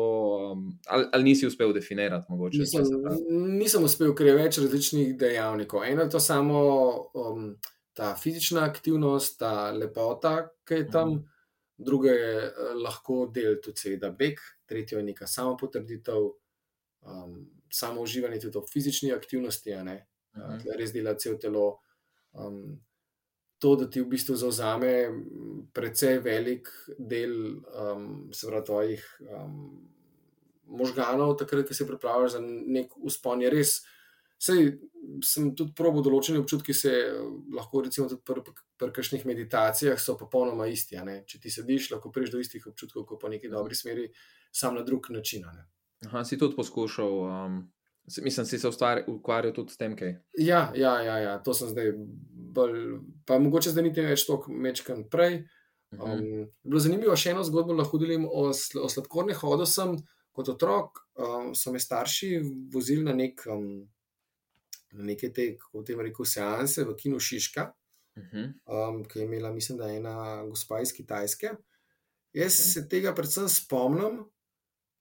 um, ali, ali nisi uspel definirati? Mogoče, nisem, nisem uspel, ker je več različnih dejavnikov. Eno je to samo um, ta fizična aktivnost, ta lepota, ki je tam, mhm. druga je uh, lahko del tudi, seveda, beg, tretja je neka samo potrditev, um, samo uživanje tudi v fizični aktivnosti, uh, mhm. res dela cel telo. Um, to, da ti v bistvu zauzame precej velik del, um, pravi, tvojih um, možganov, takrat, ko se pripravljaš za nek uspon, je res. Sej, sem tudi probo določene občutke, se lahko, recimo, tudi pri pr kakšnih meditacijah, so popolnoma isti. Če ti sediš, lahko priješ do istih občutkov, kot po neki dobri smeri, sam na drug način. Aha, si tudi poskušal um, Mislim, si se ukvarjal tudi s tem, kaj. Ja, ja, ja, ja, to sem zdaj. Bolj, pa mogoče zdaj niti več toliko mečkan prej. Mhm. Um, uh -huh. Bilo zanimivo, še eno zgodbo lahko delim o, sl o sladkornih hodah. Sem kot otrok, um, so me starši vozili na, nek, um, na neke te, kako te rekel, seanse v Kinu Šiška, uh -huh. um, ki je imela, mislim, da ena gospa iz Kitajske. Jaz uh -huh. se tega predvsem spomnim.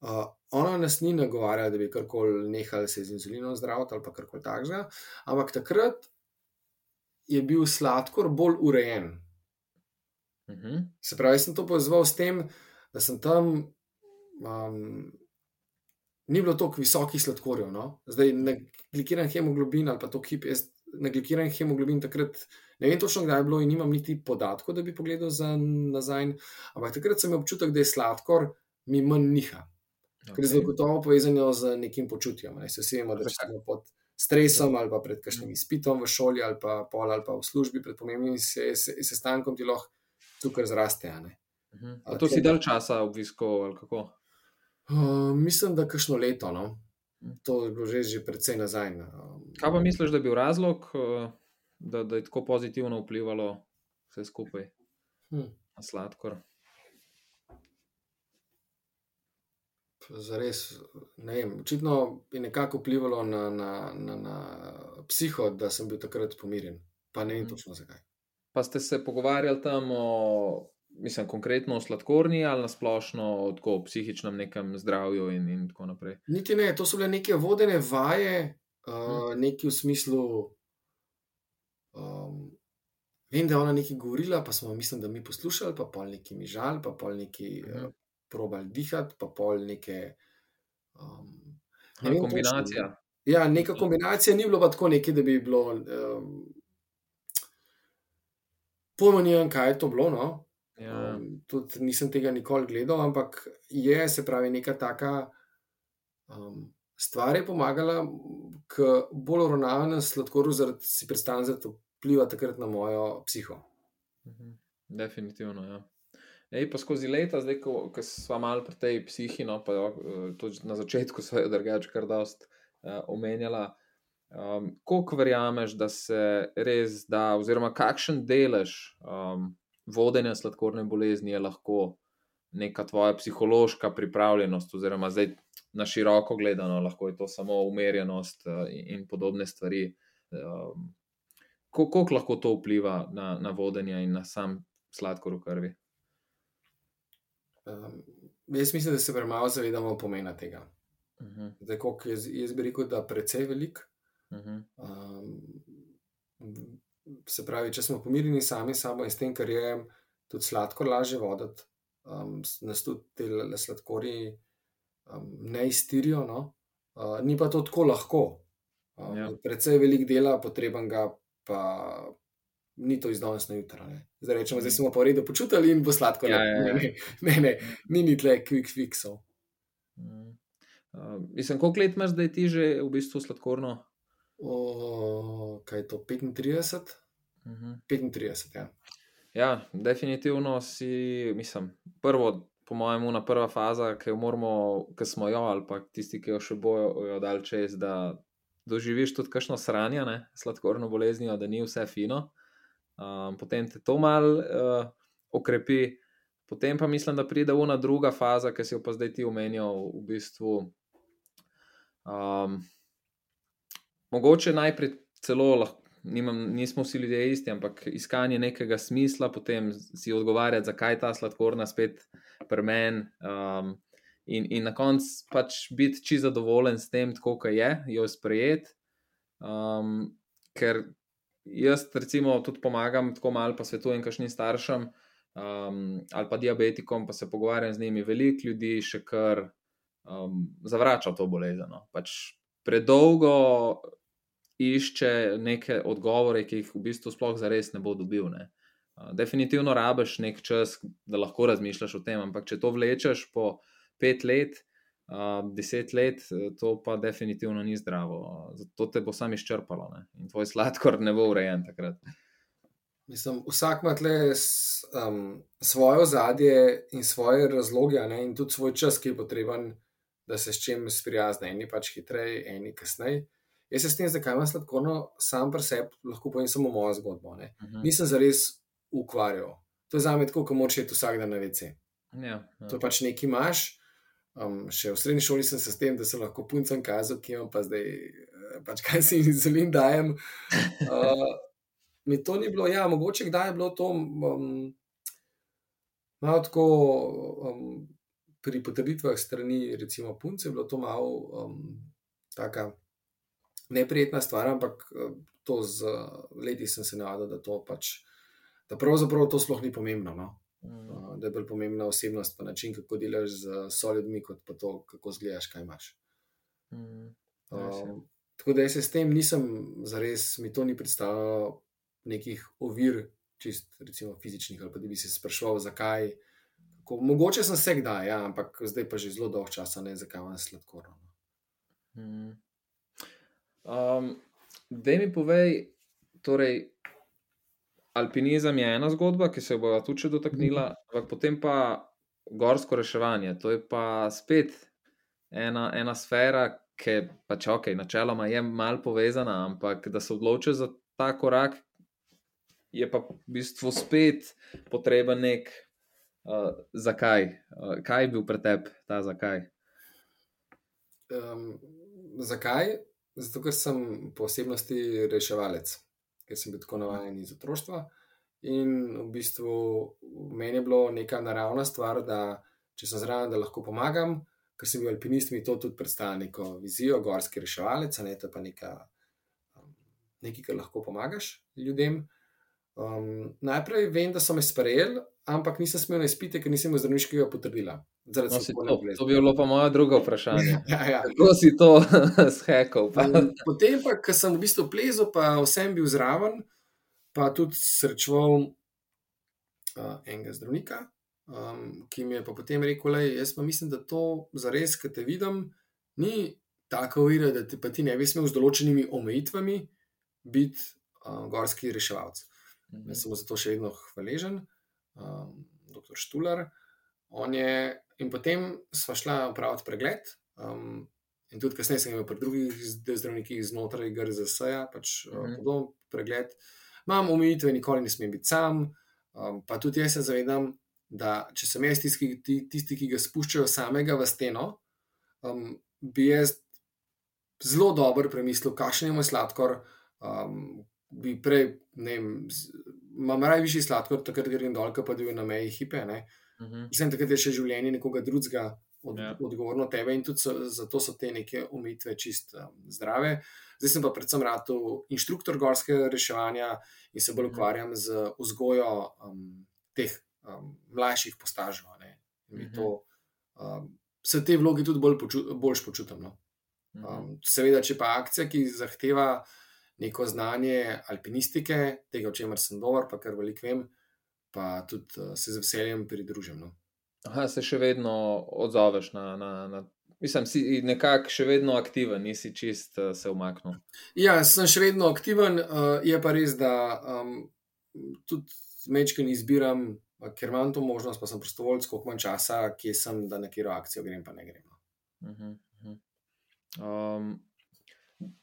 Uh, ona nas ni nagovarjala, da bi karkoli nehali se z inzulinom zdraviti ali karkoli takega, ampak takrat je bil sladkor bolj urejen. Uh mhm. -huh. Se pravi, sem to povezal s tem, da sem tam. Um, Ni bilo tako visokih sladkorjev, no? zdaj na glikiran hemoglobin ali pa to hip, jaz na glikiran hemoglobin takrat ne vem točno, kdaj je bilo in nimam niti podatkov, da bi pogledal za nazaj, ampak takrat sem imel občutek, da je sladkor mi manj niha. Okay. Ker je zagotovo povezano z nekim počutjem. Ne? Se vsemo, da smo pod stresom ali pa pred kakšnim mm. izpitom v šoli ali pa pol ali pa v službi, pred pomembnim sestankom ti lahko tukaj zraste. Uh -huh. A to si dal časa obiskov ali kako? Uh, mislim, da kakšno leto. No? Mm. To je bilo že, že precej nazaj. No. Kaj pa misliš, da je bil razlog, da, da je tako pozitivno vplivalo vse skupaj hmm. na sladkor? Zares, ne vem, očitno je nekako vplivalo na, na, na, na psiho, da sem bil takrat pomirjen. Pa ne vem mhm. točno zakaj. Pa ste se pogovarjali tam o, mislim, konkretno o sladkorni ali na splošno o psihičnem nekem zdravju in, in tako naprej? Niti ne, to so bile neke vodene vaje, uh, neki v smislu. Um, vem, da je ona nekaj govorila, pa smo, mislim, da mi poslušali, pa pol neki mi žal, pa pol neki. Uh, probali dihati, pa pol neke. Um, ne vem, kombinacija. Točno, ja, neka kombinacija ni bilo pa tako nekaj, da bi bilo. Um, Pojmo, ne vem, kaj je to bilo. No? Ja. Um, tudi nisem tega nikoli gledal, ampak je se pravi neka taka. Um, Stvar je pomagala, k bolj uravnavanem sladkorju, zaradi si predstavljam, da vpliva takrat na mojo psiho. Mhm. Definitivno, ja. Ej, pa skozi leta, zdaj, ko, ko smo malo pri tej psihi, no, pa eh, tudi na začetku *laughs* so jo drugače kar dost uh, omenjala. Um, Koliko verjameš, da se res da, oziroma kakšen delež um, vodenja sladkorne bolezni je lahko neka tvoja psihološka pripravljenost, oziroma zdaj na široko gledano, lahko je to samo umerjenost uh, in, in podobne stvari. Um, Koliko lahko to vpliva na, na vodenje in na sam sladkor v krvi? Um, jaz mislim, da se premalo zavedamo pomena tega. Uh mhm. -huh. Zdaj, jaz, jaz bi rekel, da je precej velik. Uh -huh. um, se pravi, če smo pomirjeni sami samo in s tem, kar je tudi sladkor lažje voditi, um, nas tudi te sladkori um, ne iztirijo. No? Uh, ni pa to tako lahko. Um, ja. Predvsej velik dela potrebnega, pa ni to iz danes na jutro. Zdaj rečemo, da smo pa v redu počutili in bo sladko. Ja, ja, ja. Ne, ne, ne, ni ni tle quick fixov. Mm. Uh, mislim, koliko let imaš, da je ti že v bistvu sladkorno? O, kaj je to, 35? Uh -huh. 35, ja. Ja, definitivno si, mislim, prvo, po mojem, ena prva faza, ki jo moramo, ki smo jo ali pa tisti, ki jo še bojo dal čez, da doživiš tudi kakšno sranje, ne, sladkorno boleznijo, da ni vse fino. Um, potem te to mal uh, okrepi, potem pa mislim, da pride ena druga faza, ki si jo pa zdaj ti omenjal, v bistvu. Um, mogoče najprej celo lahko nimam, nismo vsi ljudje isti, ampak iskanje nekega smisla, potem si odgovarjati, zakaj ta sladkorna spet premen. Um, in, in na koncu pač biti čisto zadovoljen s tem, kako je, jo sprejeti. Um, ker jaz, recimo, tudi pomagam tako malo, pa svetujem kakšnim staršem um, ali pa diabetikom, pa se pogovarjam z njimi. Veliko ljudi še kar um, zavrača to bolezen. No. Pač predolgo išče neke odgovore, ki jih v bistvu sploh za res ne bo dobil. Ne. Definitivno rabiš nek čas, da lahko razmišljaš o tem, ampak če to vlečeš po pet let, deset let, to pa definitivno ni zdravo. Zato te bo sam izčrpalo ne. in tvoj sladkor ne bo urejen takrat. Mislim, vsak ima tle um, svoje ozadje in svoje razloge, ne, in tudi svoj čas, ki je potreben, da se s čim sprijazne. Eni pač hitreje, eni kasneje. Jaz se s tem, zakaj imam sladkorno, sam pri sebi lahko povem samo mojo zgodbo. Uh mhm. -huh. Nisem zares ukvarjal. To je za me tako, kot moče iti vsak dan na VC. Ja, ja. To pač nekaj imaš. Um, še v srednji šoli sem se s tem, da sem lahko puncem kazal, ki imam pa zdaj, eh, pač kaj si jim zelim dajem. Uh, mi to ni bilo, ja, mogoče kdaj je bilo to um, malo tako. Um, Pri potrditvah strani, recimo, punce, je bilo to malo um, tako neprijetna stvar, ampak eh, to z leti sem se navadil, da to pač, da pravzaprav to sploh ni pomembno. No? Mm. Uh, da je bolj pomembna osebnost, pa način, kako delaš z solidmi, kot pa to, kako zgledaš, kaj imaš. Mm. Uh, tako da jaz se s tem nisem, zares mi to ni predstavljalo nekih ovir, čist, recimo fizičnih, ali pa da bi se sprašval, zakaj. Kako, mogoče sem se kdaj, ja, ampak zdaj pa že zelo dolgo časa ne, zakaj imam sladkorno. No. Mm. Um, da mi povej, torej, alpinizem je ena zgodba, ki se bo tudi dotaknila, mm. ampak potem pa gorsko reševanje. To je pa spet ena, ena sfera, ki pač ok, načeloma je mal povezana, ampak da se odloči za ta korak, je pa v bistvu spet potreben nek. Uh, zakaj? Uh, kaj je bil pretep ta zakaj? Um, zakaj? Zato, ker sem po osebnosti reševalec, ker sem bil tako navaden iz otroštva. In v bistvu meni je bilo neka naravna stvar, da če sem zraven, da lahko pomagam, ker sem bil alpinist, mi to tudi predstavlja neko vizijo, gorski reševalec, ne to pa neka, um, nekaj, kar lahko pomagaš ljudem. Um, najprej vem, da so me sprejeli, ampak nisem smel na izpite, ker nisem imel zdravniškega potrdila. No, to, to bi bilo pa moje drugo vprašanje. *laughs* ja, ja. Kako si to *laughs* shekal? Potem, pa, ko sem v bistvu plezel, pa vsem bil zraven, pa tudi srečoval uh, enega zdravnika, um, ki mi je pa potem rekel: da jaz pa mislim, da to za res, ki te vidim, ni tako uvira, da ti, ti ne bi smel z določenimi omejitvami biti uh, gorski reševalec. -hmm. Jaz sem za to še vedno hvaležen, um, doktor Štular. Je, in potem smo šli opraviti pregled. Um, in tudi kasneje sem imel pri drugih zdravnikih znotraj GRZS-a, pač mm -hmm. podoben pregled. Imam omejitve, nikoli ne smem biti sam. Um, pa tudi jaz se zavedam, da če sem jaz tisti, tisti ki ga spuščajo samega v steno, um, bi jaz zelo dobro premislil, kakšen je moj sladkor, um, bi prej, ne vem, imam raje višji sladkor, takrat grem dol, pa da je na meji hipe. Uh -huh. Vsem takrat je še življenje nekoga drugega od, ja. odgovorno tebe in tudi so, zato so te neke umitve čist um, zdrave. Zdaj sem pa predvsem rad inštruktor gorskega reševanja in se bolj mhm. ukvarjam z vzgojo um, teh um, mlajših postažov. Mhm. Um, se te vloge tudi bolj poču, boljš počutim. No? Mhm. Um, seveda, če pa akcija, ki zahteva neko znanje alpinistike, tega, o čemer sem dober, pa kar veliko vem, pa tudi uh, se z veseljem pridružim. No. Aha, se še vedno odzoveš na. na, na... Mislim, si nekako še vedno aktiven, nisi čist uh, se umaknil. Ja, sem še vedno aktiven, uh, je pa res, da um, tudi mečken izbiram, uh, ker imam to možnost, pa sem prostovoljc, koliko manj časa, kje sem, da na kjer akcijo grem, pa ne grem. Uh -huh, uh -huh. Um,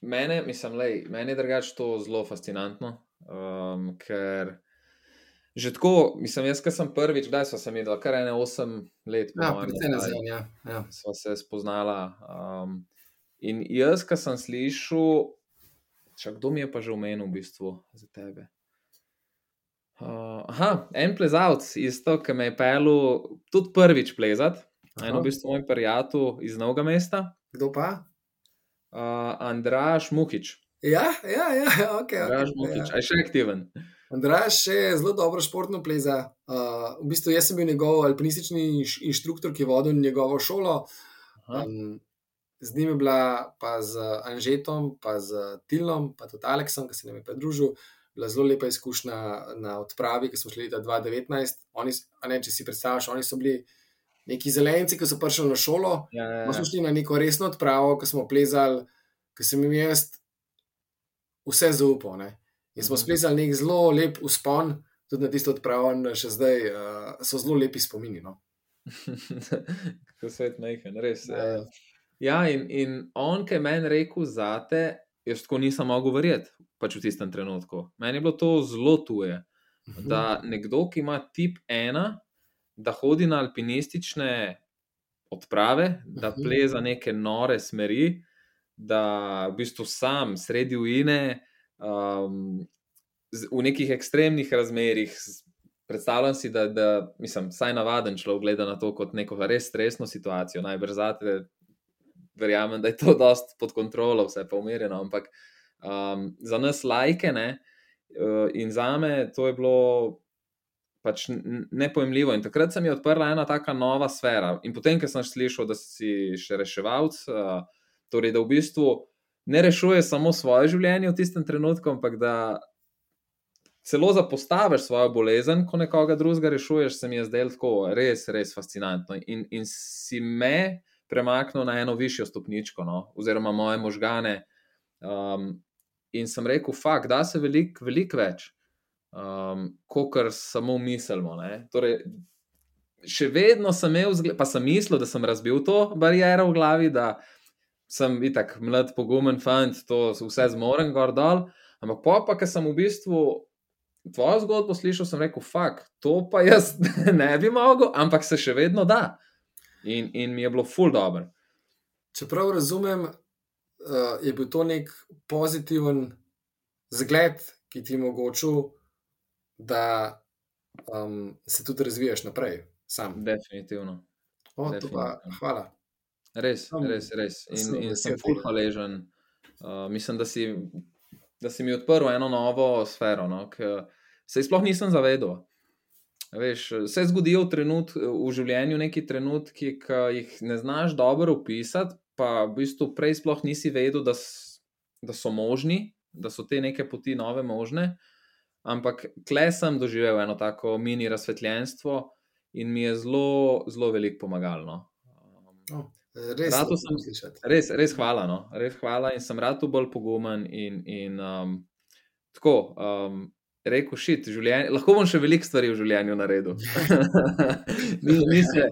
mene, mislim, lej, meni je drugače to zelo fascinantno, um, ker že tako, mislim, jaz, ki sem prvič, kdaj smo se imeli, kar ene osem let, ja, predvsem nazaj, ja. ja. smo se spoznala. Um, in jaz, ki sem slišal, čak, kdo mi je pa že omenil v bistvu za tebe. Uh, aha, en plezalc, isto, ki me je pelil tudi prvič plezati, eno v bistvu moj prijatelj iz Novega mesta. Kdo pa? uh, Andraš Mukič. Ja, ja, ja, ok. Andraš okay, Mukič, ja. aj še aktiven. Andraš je zelo dobro športno pleza. Uh, v bistvu jaz sem bil njegov alpinistični inštruktor, ki je vodil njegovo šolo. Um, z njim je bila pa z Anžetom, pa z Tilom, pa tudi Aleksom, ki se nam je pridružil. Bila zelo lepa izkušnja na odpravi, ki smo šli leta 2019. Oni, ne, če si predstavljaš, oni so bili neki zelenci, ki so prišli na šolo. Ja, ja, ja. Smo šli na neko resno odpravo, ko smo plezali, ki sem jim jaz vse zaupal. Ne? In smo splezali nek zelo lep uspon, tudi na tisto odpravo, in še zdaj uh, so zelo lepi spomini. No? *laughs* Kako se je majhen, res. Ja, ja. ja in, in on, ki je meni rekel za te, jaz tako nisem mogel verjeti, pač v tistem trenutku. Meni je bilo to zelo tuje. Mhm. Da nekdo, ki ima tip ena, da hodi na alpinistične odprave, da mhm. pleza neke nore smeri, da v bistvu sam sredi ujine, um, v nekih ekstremnih razmerah. Predstavljam si, da, da mislim, vsaj navaden človek gleda na to kot neko res stresno situacijo. Najbrž zate, verjamem, da je to *laughs* dost pod kontrolo, vse pa umirjeno. Ampak um, za nas lajke ne, uh, in za me to je bilo pač nepojemljivo. In takrat se mi je odprla ena taka nova sfera. In potem, ko sem slišal, da si še reševalc, uh, torej da v bistvu ne rešuje samo svoje življenje v tistem trenutku, ampak da celo zapostaviš svojo bolezen, ko nekoga drugega rešuješ, se mi je zdelo tako res, res fascinantno. In, in si me premaknil na eno višjo stopničko, no? oziroma moje možgane. Um, in sem rekel, fakt, da se veliko velik več um, kot samo mislimo. Torej, še vedno sem imel, pa sem mislil, da sem razbil to bariero v glavi, da sem itak mlad, pogumen fant, to vse zmorem gor dol. Ampak pa, pa ker sem v bistvu tvojo zgodbo slišal, sem rekel, fuk, to pa jaz *laughs* ne bi mogel, ampak se še vedno da. In, in mi je bilo ful dobro. Čeprav razumem, uh, je bil to nek pozitiven zgled, ki ti je omogočil da um, se tudi razvijaš naprej. Sam. Definitivno. O, Definitivno. Pa, hvala. Res, res, res. In, in sem fulh hvaležen. Uh, mislim, da si, da si mi odprl eno novo sfero, no, ki se sploh nisem zavedel. Veš, se zgodijo v, trenut, v življenju neki trenutki, ki jih ne znaš dobro opisati, pa v bistvu prej sploh nisi vedel, da, da so možni, da so te neke poti nove možne. Ampak kle sem doživel eno tako mini razsvetljenstvo in mi je zelo, zelo veliko pomagalo. No. Oh, res, sem, res, res hvala. No. Res hvala in sem rad bolj pogumen. In, in, um, tako, um, rekel, šit, življenje, lahko bom še veliko stvari v življenju naredil. *laughs* ni, ni se,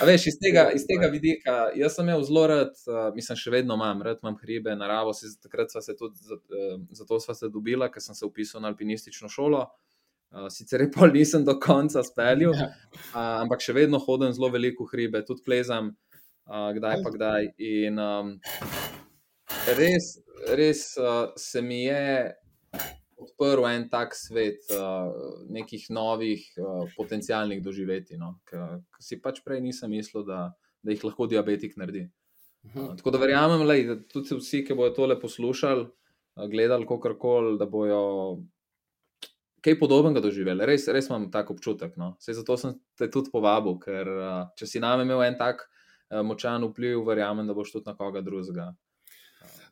A veš, iz tega, iz tega vidika, jaz sem imel zelo rad, uh, mislim, še vedno imam, rad imam hribe, naravo. Se, takrat smo se tudi, uh, zato smo se dobili, ker sem se upisal na alpinistično šolo. Uh, sicer je pol nisem do konca speljal, uh, ampak še vedno hodim zelo veliko hribe, tudi plezam, uh, kdaj pa kdaj. In um, res, res uh, se mi je odprl en tak svet uh, nekih novih uh, potencijalnih doživetij, no? ki si pač prej nisem mislil, da, da jih lahko diabetik naredi. Mhm. Uh, tako da verjamem, lej, da tudi vsi, ki bodo tole poslušali, uh, gledali kakorkoli, da bojo kaj podobnega doživeli. Res, res imam tak občutek. No. Sej zato sem te tudi povabil, ker uh, če si name imel en tak uh, močan vpliv, verjamem, da boš tudi na koga drugega.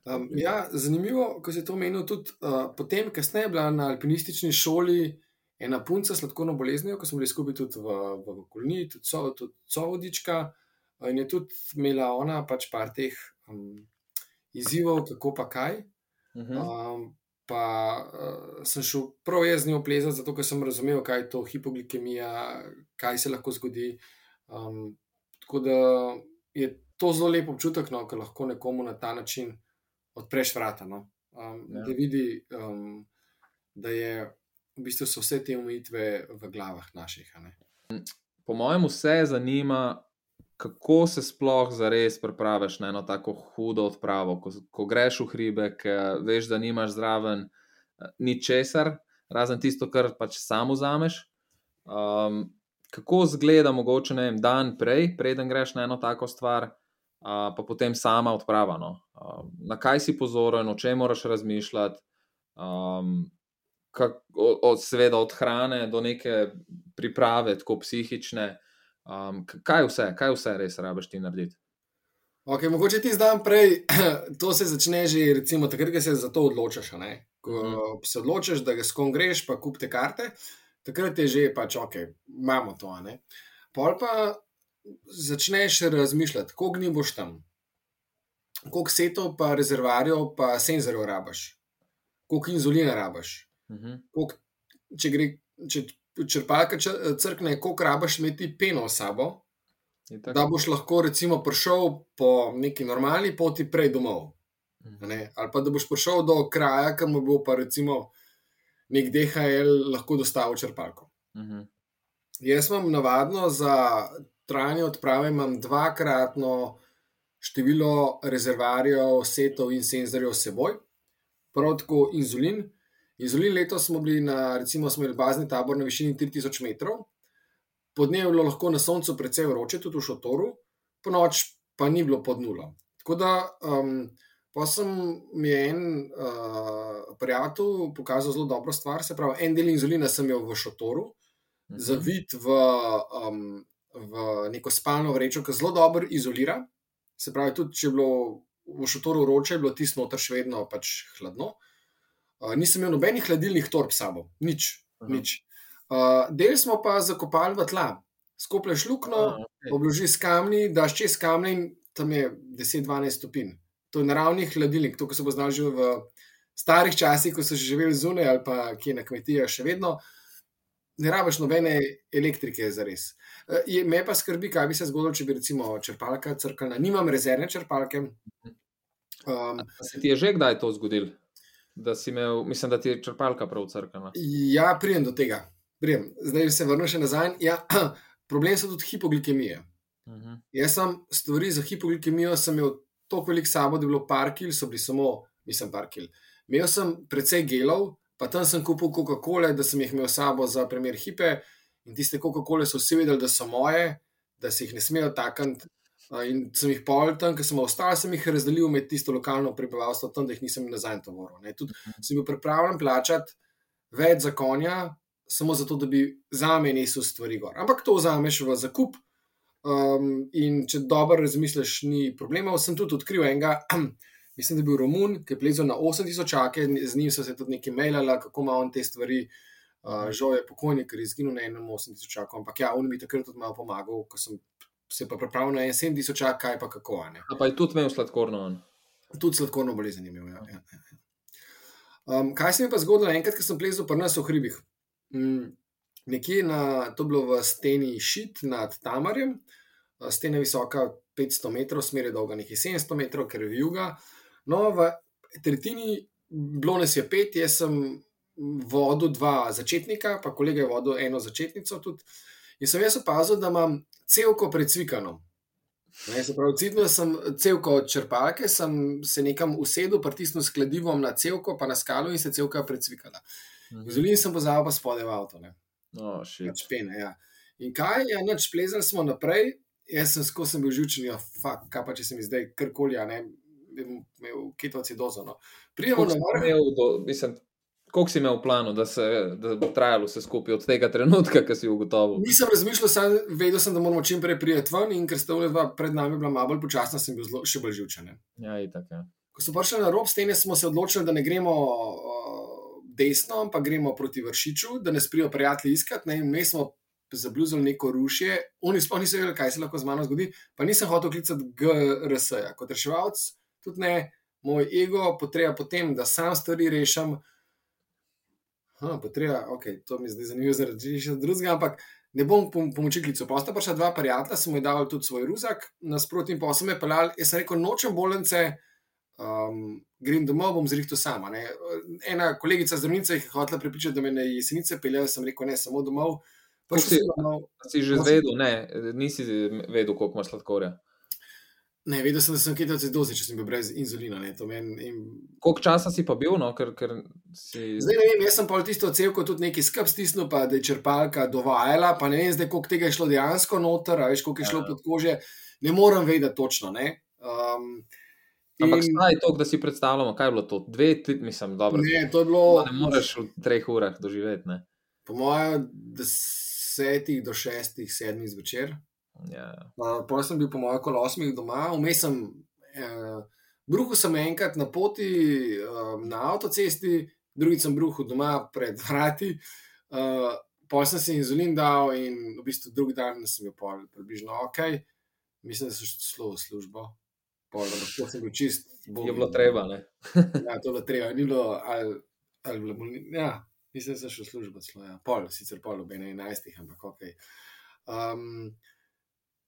Um, ja, zanimivo, ko si to omenil. Tudi uh, potem, kasneje je bila na alpinistični šoli ena punca s sladkorno boleznijo, ko smo bili skupaj tudi v, v Kolni, tudi, so, tudi Sovodička. uh, In je tudi imela ona pač par teh um, izzivov, kako pa kaj. Uh -huh. Um, pa uh, sem šel prav jaz z njo plezati, zato ker sem razumel, kaj je to hipoglikemija, kaj se lahko zgodi. Um, tako da je to zelo lep občutek, no, ko lahko nekomu na ta način odpreš vrata. No. Um, Ja. Da vidi, um, da je v bistvu so vse te omejitve v glavah naših. Po mojem, vse zanima, kako se sploh zares pripraviš na eno tako hudo odpravo, ko, ko greš v hribe, veš, da nimaš zraven eh, ničesar, razen tisto, kar pač sam vzameš. Um, kako zgleda, mogoče vem, dan prej, preden greš na eno tako stvar, uh, pa potem sama odprava. No? Uh, na kaj si pozoren, o čem moraš razmišljati. Um, kak, od, od, seveda od hrane do neke priprave, tako psihične. Um, kaj vse, kaj vse res rabiš ti narediti? Okay, mogoče ti zdaj prej, *clears throat* to se začne že recimo, takrat, ko se za to odločiš. a ne. Ko Mhm. se odločiš, da ga skom greš, pa kupite karte, takrat je že pač ok, imamo to. ne. Pol pa začneš razmišljati, koliko dni boš tam, koliko setov, pa rezervarjev, pa senzorjev rabaš, koliko inzulina rabaš. Uh -huh. koliko, če gre, če črpalka čr- crkne, koliko rabaš imeti peno s sabo, da boš lahko recimo prišel po neki normalni poti prej domov. a ne. Ali pa da boš prišel do kraja, kamor bo pa recimo nek DHL lahko dostavil črpalko. Uh -huh. Jaz imam navadno za trajanje odprave dvakratno število rezervarjev, setov in senzorjev s seboj, prav tako inzulin. Inzulin letos smo bili na, recimo, smo imeli bazni tabor na višini 3000 metrov, podnevi je bilo lahko na soncu precej vroče, tudi v šotoru, po noč pa ni bilo pod nulo. Tako da, um, pa sem mi je en uh, prijatelj pokazal zelo dobro stvar, se pravi, en del inzulina sem imel v šotoru, zavit v, um, v neko spalno vrečo, ki zelo dobro izolira. Se pravi, tudi če je bilo v šotoru vroče, je bilo tisto noter še vedno pač hladno. Uh, nisem imel nobenih hladilnih torb s sabo, nič. Aha. nič. Uh, del smo pa zakopali v tla, skoplješ luknjo, okay. obložiš kamni, daš čez kamne in tam je 10-12 stopinj. To je naravni hladilnik, to, ko se bo znal že v starih časih, ko so živeli zunaj ali pa kje na kmetijah, še vedno ne rabiš nobene elektrike za res. Me pa skrbi, kaj bi se zgodilo, če bi recimo črpalka crkala. Nimam rezervne črpalke. Um, se ti je že kdaj to zgodilo? Da si imel, mislim, da ti je črpalka prav crkana. Ja, prijem do tega. Prijem. Zdaj se vrnem še nazaj. Ja, *clears throat* problem so tudi hipoglikemije. Uh -huh. Jaz sem stvari za hipoglikemijo sem imel toliko velik sabo, da je bilo par kil, so bili samo, mislim, par kil. Imel sem precej gelov, pa tam sem kupil Coca-Cola, da sem jih imel sabo za primer hipe. In tiste Coca-Cole so vsi vedeli, da so moje, da se jih ne smejo takant. In sem jih pol tam, ker sem ostal, sem jih razdelil med tisto lokalno prebivalstvo, tam, da jih nisem nazaj tovoril. Tudi sem bil pripravljen plačati več za konja, samo zato, da bi za me nesel stvari gor. Ampak to vzameš v zakup. Um, in če dobro razmisliš, ni problema. Sem tudi odkril enega, *clears throat* mislim, da je bil Romun, ki je plezel na 8000 čake, z njim so se tudi nekaj mailala, kako ima on te stvari. Uh, žal je pokojnik, ker je izginil na enem 8000 čakov, ampak ja, on mi takrat tudi malo pomagal, ko sem se pa pripravil na en 7000 čak, kaj pa kako. A pa je tudi imel sladkorno on. Tudi sladkorno bolezen imel. Ja, ja, ja. Um, kaj se mi pa zgodilo enkrat, ko sem plezel pri nas v hribih? Mm, nekje na, to je bilo v steni šit nad Tamarjem, stena visoka 500 metrov, smer je dolga nekaj 700 metrov, ker je juga. No, v tretjini bilo nas je pet, jaz sem vodil dva začetnika, pa kolega je vodil eno začetnico tudi. In sem jaz opazil, da imam celko precvikano. Ne, se pravi, citno sem celko od črpalke, sem se nekam usedel, pritisnil s kladivom na celko, pa na skalo in se celka precvikala. Mhm. Zolin sem pozabil pa spodaj v avto. Ne. Oh, Pač pene, ja. In kaj je, noč plezali smo naprej, jaz sem skozi bil žučen, ja, fuk, kaj pa če se mi zdaj karkoli, a ne, imel ketovci dozo. No. Prijemo na si vrh. Koliko si imel v planu, da, se, da bo trajalo vse skupaj od tega trenutka, ki si ugotovil? Nisem razmišljal, sam vedel sem, da moramo čim prej priti ven, in ker sta ule dva pred nami bila malo bolj počasna, sem bil zelo, še bolj živčen. Ja, itak. Ja. Ko smo prišli na rob stene, smo se odločili, da ne gremo uh, desno, ampak gremo proti vršiču, da ne sprijo prijatelji iskati. Ne, in mi smo zabluzili neko rušje, oni sploh niso vedeli, kaj se lahko z mano zgodi, pa nisem hotel klicati GRS-ja. Kot reševalc, tudi ne, moj ego potreba potem, da sam stvari rešim. Ha, potreba, ok, to mi zdaj zanimivo zaradi še drugega, ampak ne bom pom pomoči klical. Pa sta prišla dva prijatelja, sem jim dal tudi svoj ruzak, nasprotno pa sem me pelal, jaz sem rekel, nočem bolence, um, grem domov, bom zrihtel sama. Ne. Ena kolegica zdravnica jih je hotela pripričati, da me na jesenice peljajo, sem rekel, ne, samo domov. Prišel si- domov. Si že zvedel, ne, nisi vedel, koliko imaš sladkorja. Ne, vedel sem, da sem ketovci dozi, če sem bil brez inzulina. Ne, to meni, in... Koliko časa si pa bil, no, ker, ker si. Zdaj ne vem, jaz sem pol tisto celko tudi neki skrb stisnil, pa da je črpalka dovajala, pa ne vem zdaj, koliko tega je šlo dejansko noter, a veš, koliko je šlo Ja. pod kože. Ne morem vedeti točno. Ne. Um, Ampak in- staj to, da si predstavljamo, kaj je bilo to. Dve, tri, mislim, dobro. Ne, to je bilo, Ne moreš v treh urah doživeti. Ne? po mojem, desetih do šestih, sedmih zvečer. Ja. Uh, Potem sem bil, po mojem, okoli osmih doma, vmes sem, uh, bruhal sem enkrat na poti uh, na avtocesti, drugič sem bruhal doma pred vrati. Uh, Potem sem si inzulin dal in v bistvu drugi dan sem bil pol, približno ok, mislim, da sem šlo v službo. Pol, lahko sem bil čist. Je bilo treba? *laughs* Ja, to je bilo treba, ni bilo ali, ali bilo bolni. Ja, mislim, da sem šel v službo, celo, ja. pol, sicer pol ob 11, ampak ok. Um,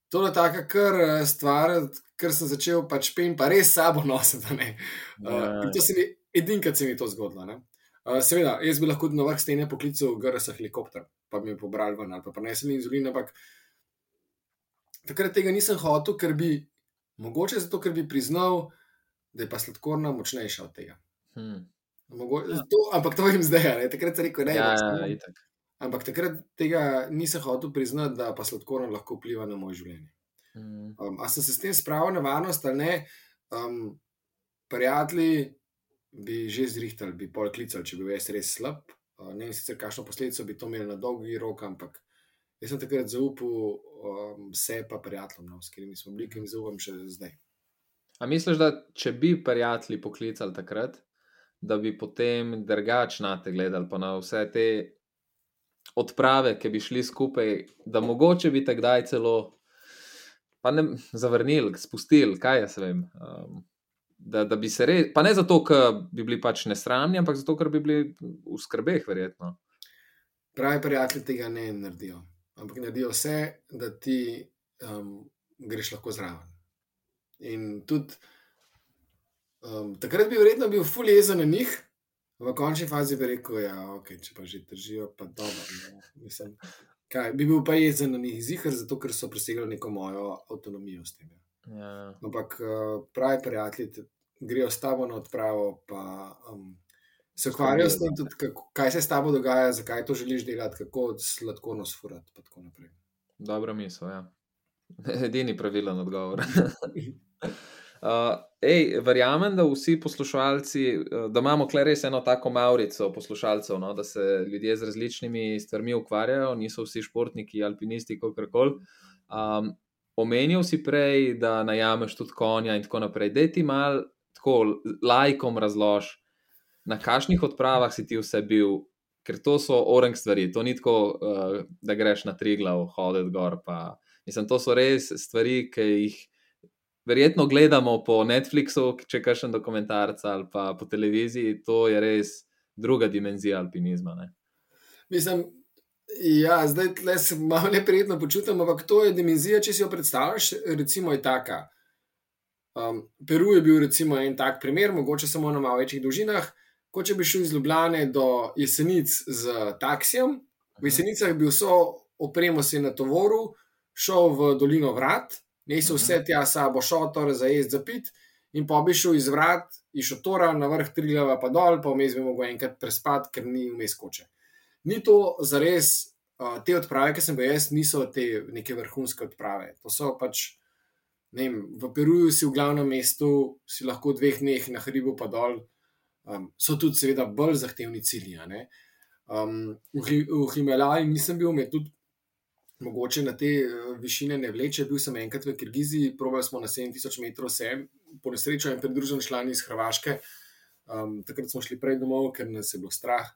to je taka kar eh, stvar, ker sem začel pač pen, pa res sabo nositi. ne. Uh, Ja. in to se mi, edinkrat se mi je to zgodilo. ne. Uh, seveda, jaz bi lahko na vrh stene poklical GRS helikopter, pa bi me pobral ven ali pa prenesel inzulin, ampak takrat tega nisem hotel, ker bi, mogoče zato, ker bi priznal, da je pa sladkorna močnejša od tega. Hm. Mogo, to, ampak to vem zdaj, ne? takrat sem rekel, ne. Ja, pač ja. Ampak takrat tega nisem hotel priznati, da pa sladkorna lahko vpliva na moje življenje. Hm. Um, a sem se s tem spravil na varnost ali ne? Um, prijatelji bi že zrihtali, bi pol klicali, če bi bil jaz res slab. Uh, ne vem sicer, kakšno posledico bi to imelo na dolgi rok, ampak jaz sem takrat zaupal um, se pa prijateljem, no, s katerimi smo bili, ki jim zaupam še zdaj. A misliš, da če bi prijatelji poklicali takrat, da bi potem drugače na te gledali, pa na vse te odprave, ki bi šli skupaj, da mogoče bi te kdaj celo pa ne, zavrnili, spustili, kaj jaz vem. Um, da, da bi se res, pa ne zato, ker bi bili pač nesramni, ampak zato, ker bi bili v skrbeh, verjetno. Pravi prijatelji tega ne naredijo, ampak naredijo vse, da ti um, greš lahko zraven. In tudi um, takrat bi verjetno bil ful jezen na njih, v končni fazi bi rekel, ja, okay, če pa že držijo, pa dobro. Mislim, kaj, bi bil pa jezen na njih zihar, zato ker so presegali neko mojo avtonomijo s tem. ja. Ja. Ampak uh, pravi prijatelji te- grejo s tabo na odpravo, pa um, se ukvarjajo s tem, tudi, kako, kaj se s tabo dogaja, zakaj to želiš delati, kako sladkorno sfurati. pa tako naprej. Dobra misel, ja. *laughs* Edini pravilen odgovor. *laughs* *laughs* Uh, ej, verjamem, da vsi poslušalci, uh, da imamo kle res eno tako maurico poslušalcev, no, da se ljudje z različnimi stvarmi ukvarjajo, niso vsi športniki, alpinisti, kako koli. Um, omenil si prej, da najameš tudi konja in tako naprej. Dej ti mal tako lajkom razlož, na kakšnih odpravah si ti vse bil, ker to so orang stvari, to ni tako, uh, da greš na tri glav, hoditi gor. Pa, mislim, to so res stvari, ki jih verjetno gledamo po Netflixu, če kakšen dokumentarc ali pa po televiziji, to je res druga dimenzija alpinizma. Ne? Mislim, ja, zdaj tle se malo neprijetno počutim, ampak to je dimenzija, če si jo predstavljaš, recimo je taka. Um, Peru je bil recimo en tak primer, mogoče samo na malo večjih dolžinah. Kot če bi šel iz Ljubljane do Jesenic z taksijem, v Jesenicah bi vso opremo si na tovoru, šel v dolino vrat, nesel vse tja sabo šotor za jesti, za pit, in pa bi šel iz vrat, iz šotora na vrh Triglava pa dol, pa vmes bi mogel enkrat prespati, ker ni vmes koče. Ni to za res uh, te odprave, ki sem bil jaz, niso te neke vrhunske odprave. To so pač, ne vem, v Peruju si v glavnem mestu, si lahko dveh dneh na hribu pa dol. Um, so tudi, seveda, bolj zahtevni cilji. Um, v v Himalaji nisem bil, me tudi mogoče na te uh, višine ne vleče. Bil sem enkrat v Kirgiziji, probali smo na 7000 metrov, vse po nesrečo in pridružen člani iz Hrvaške. Um, takrat smo šli prej domov, ker nas je bilo strah.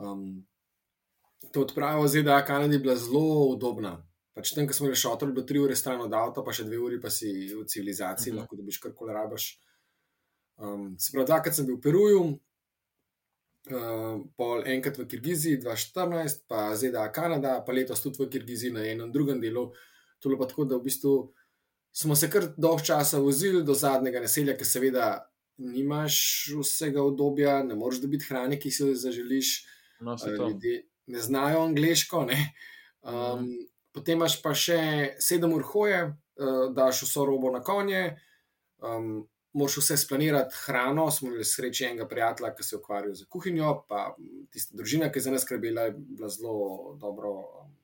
Um, to odpravo ZDA Kanadi je bila zelo udobna. Pač tam, ko smo šotor, bilo tri ure stran od avta, pa še dve uri, pa si v civilizaciji, uh -huh. lahko dobiš karkoli rabaš. Um, se pravi, takrat sem bil v Peruju, uh, pol enkrat v Kirgiziji, 2014, pa ZDA Kanada, pa letos tudi v Kirgiziji na enem drugem delu. To je pa tako, da v bistvu smo se kar dolg časa vozili do zadnjega naselja, ker seveda nimaš vsega obdobja, ne moreš dobiti hrane, ki si jo zaželiš. No, to. ljudje ne znajo angliško. Ne? Um, Mhm. Potem imaš pa še sedem ur hoje, uh, daš vso robo na konje, um, moš vse splanirati, hrano. Smo imeli srečo enega prijatelja, ki se je ukvarjal z kuhinjo, pa tista družina, ki je za nas skrbela, je bila zelo dobro. Um,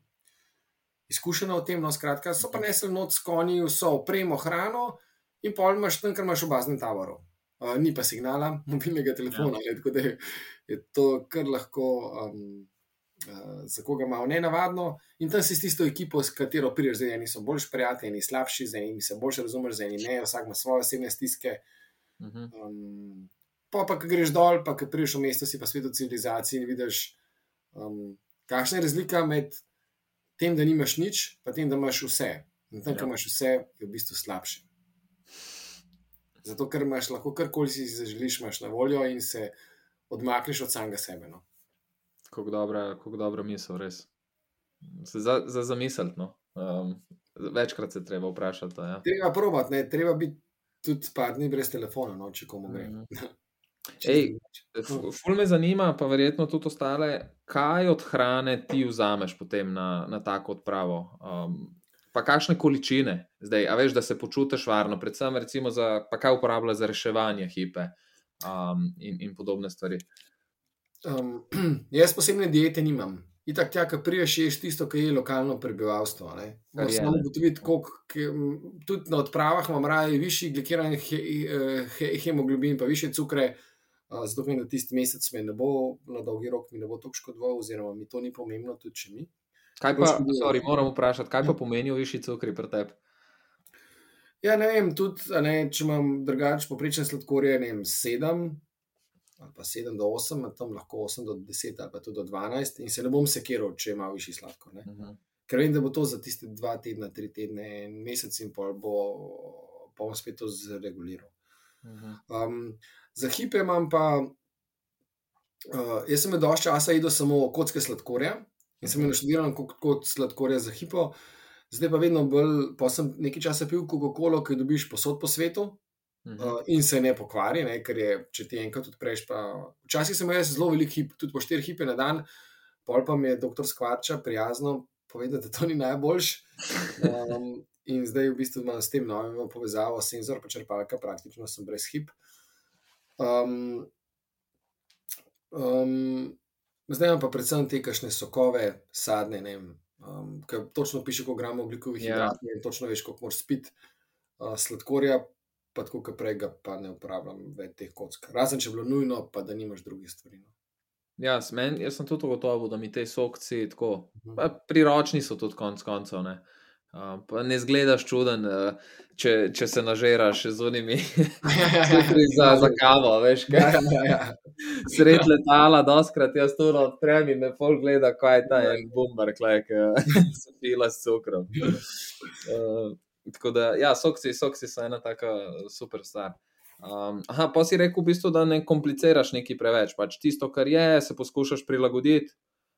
Izkušena v tem, no, skratka, so pa nesli noč s konji, vso opremo, hrano, in pol imaš tam, kar imaš v baznem taboru. Uh, ni pa signala, *laughs* mobilnega telefona, ja. tako da je, je to kar lahko um, za koga malo nenavadno. In tam si s tisto ekipo, s katero prideš, zdaj eni so boljši prijatelji, eni slabši, z enimi se boljše razumeš, z enimi ne, vsak ima svoje osebne stiske. Uh -huh. Um, pa, pa, ko greš dol, pa, ko prideš v mesto, si pa svet v civilizaciji in vidiš, um, kakšna je razlika med tem, da nimaš nič, pa tem, da imaš vse. In tam, ja. Ja. imaš vse, je v bistvu slabše. Zato, ker imaš lahko karkoli si zaželiš, imaš na voljo in se odmakneš od samega sebe. No. Kako dobra, kako dobra misel, res. Se Za, za zamisliti. No. Um, večkrat se treba vprašati. Ja. Treba probati, ne, treba biti tudi par dni brez telefona, no, če komu gre. Mhm. *laughs* Čisto Ej, Ful me zanima, pa verjetno tudi ostale, kaj od hrane ti vzameš potem na, na tako odpravo. Um, pa kakšne količine, zdaj, a veš, da se počutiš varno, predvsem recimo za, pa kaj uporabljaš za reševanje hipe um, in, in podobne stvari. Um, *clears throat* jaz posebne diete nimam. Itak, tja, ki priješ, ješ tisto, kar je lokalno prebivalstvo. je, Samo ugotoviti, koliko, tudi na odpravah imam raje višji glikiran he, eh, he, hemoglobin, pa više cukre, uh, zato vem, da tisti mesec me ne bo na dolgi rok mi ne bo tako škodoval, oziroma mi to ni pomembno, tudi če mi. Kaj pa, škoduje. sorry, moram vprašati, kaj pa pomenijo višji cukri pri tebi? Ja, ne vem, tudi ne, če imam drugače poprečne sladkorje, ne vem, 7 ali pa 7 do 8, tam lahko 8 do 10 ali pa tudi do 12, in se ne bom sekiral, če ima višji sladkor. Ne. Uh -huh. Ker vem, da bo to za tiste dva tedna, tri tedne, en mesec in pol bo, pa bom spet to zreguliral. Uh -huh. Um, za hipe imam pa, uh, jaz sem dovolj časa jedel samo kocke sladkorja in sem jih naštudiral kot, kot sladkorja za hipo. Zdaj pa vedno bolj, pa sem nekaj časa pil Coca-Colo, ki jo dobiš posod po svetu Uh in se ne pokvari, ne, ker je, če ti enkrat odpreš. Pa... Včasih sem jaz zelo velik hip, tudi po štiri hipe na dan, pol pa mi je doktor Skvarča prijazno povedal, da to ni najboljš. Um, in zdaj v bistvu imam s tem novim povezavo, senzor pa črpalka, praktično sem brez hip. Um, um, zdaj imam pa predvsem te kašne sokove, sadne, ne vem. Um, ker točno piše, koliko gramov oglikovih Ja. hidratov in točno veš, koliko moraš spiti. Uh, sladkorja, pa tako kot prej, ga pa ne uporabljam več teh kock. Razen če je bilo nujno, pa da nimaš drugih stvari. No. Ja, men, jaz sem tudi gotovo, da mi te sokci tako, Mhm. pa priročni so tudi konc koncev. Ne. Uh, pa ne zgledaš čuden, uh, če, če se nažeraš z unimi za, za kavo, veš, *laughs* Ja, kaj. ja, ja. Sred letala, doskrat jaz to odprem in me pol gleda, kaj je ta Ja. en bomber, klej, ki *laughs* se pila s cukrom. *laughs* Uh, tako da, ja, soksi, soksi so ena taka super stvar. Um, aha, pa si rekel, v bistvu, da ne kompliciraš nekaj preveč. Pač tisto, kar je, se poskušaš prilagoditi.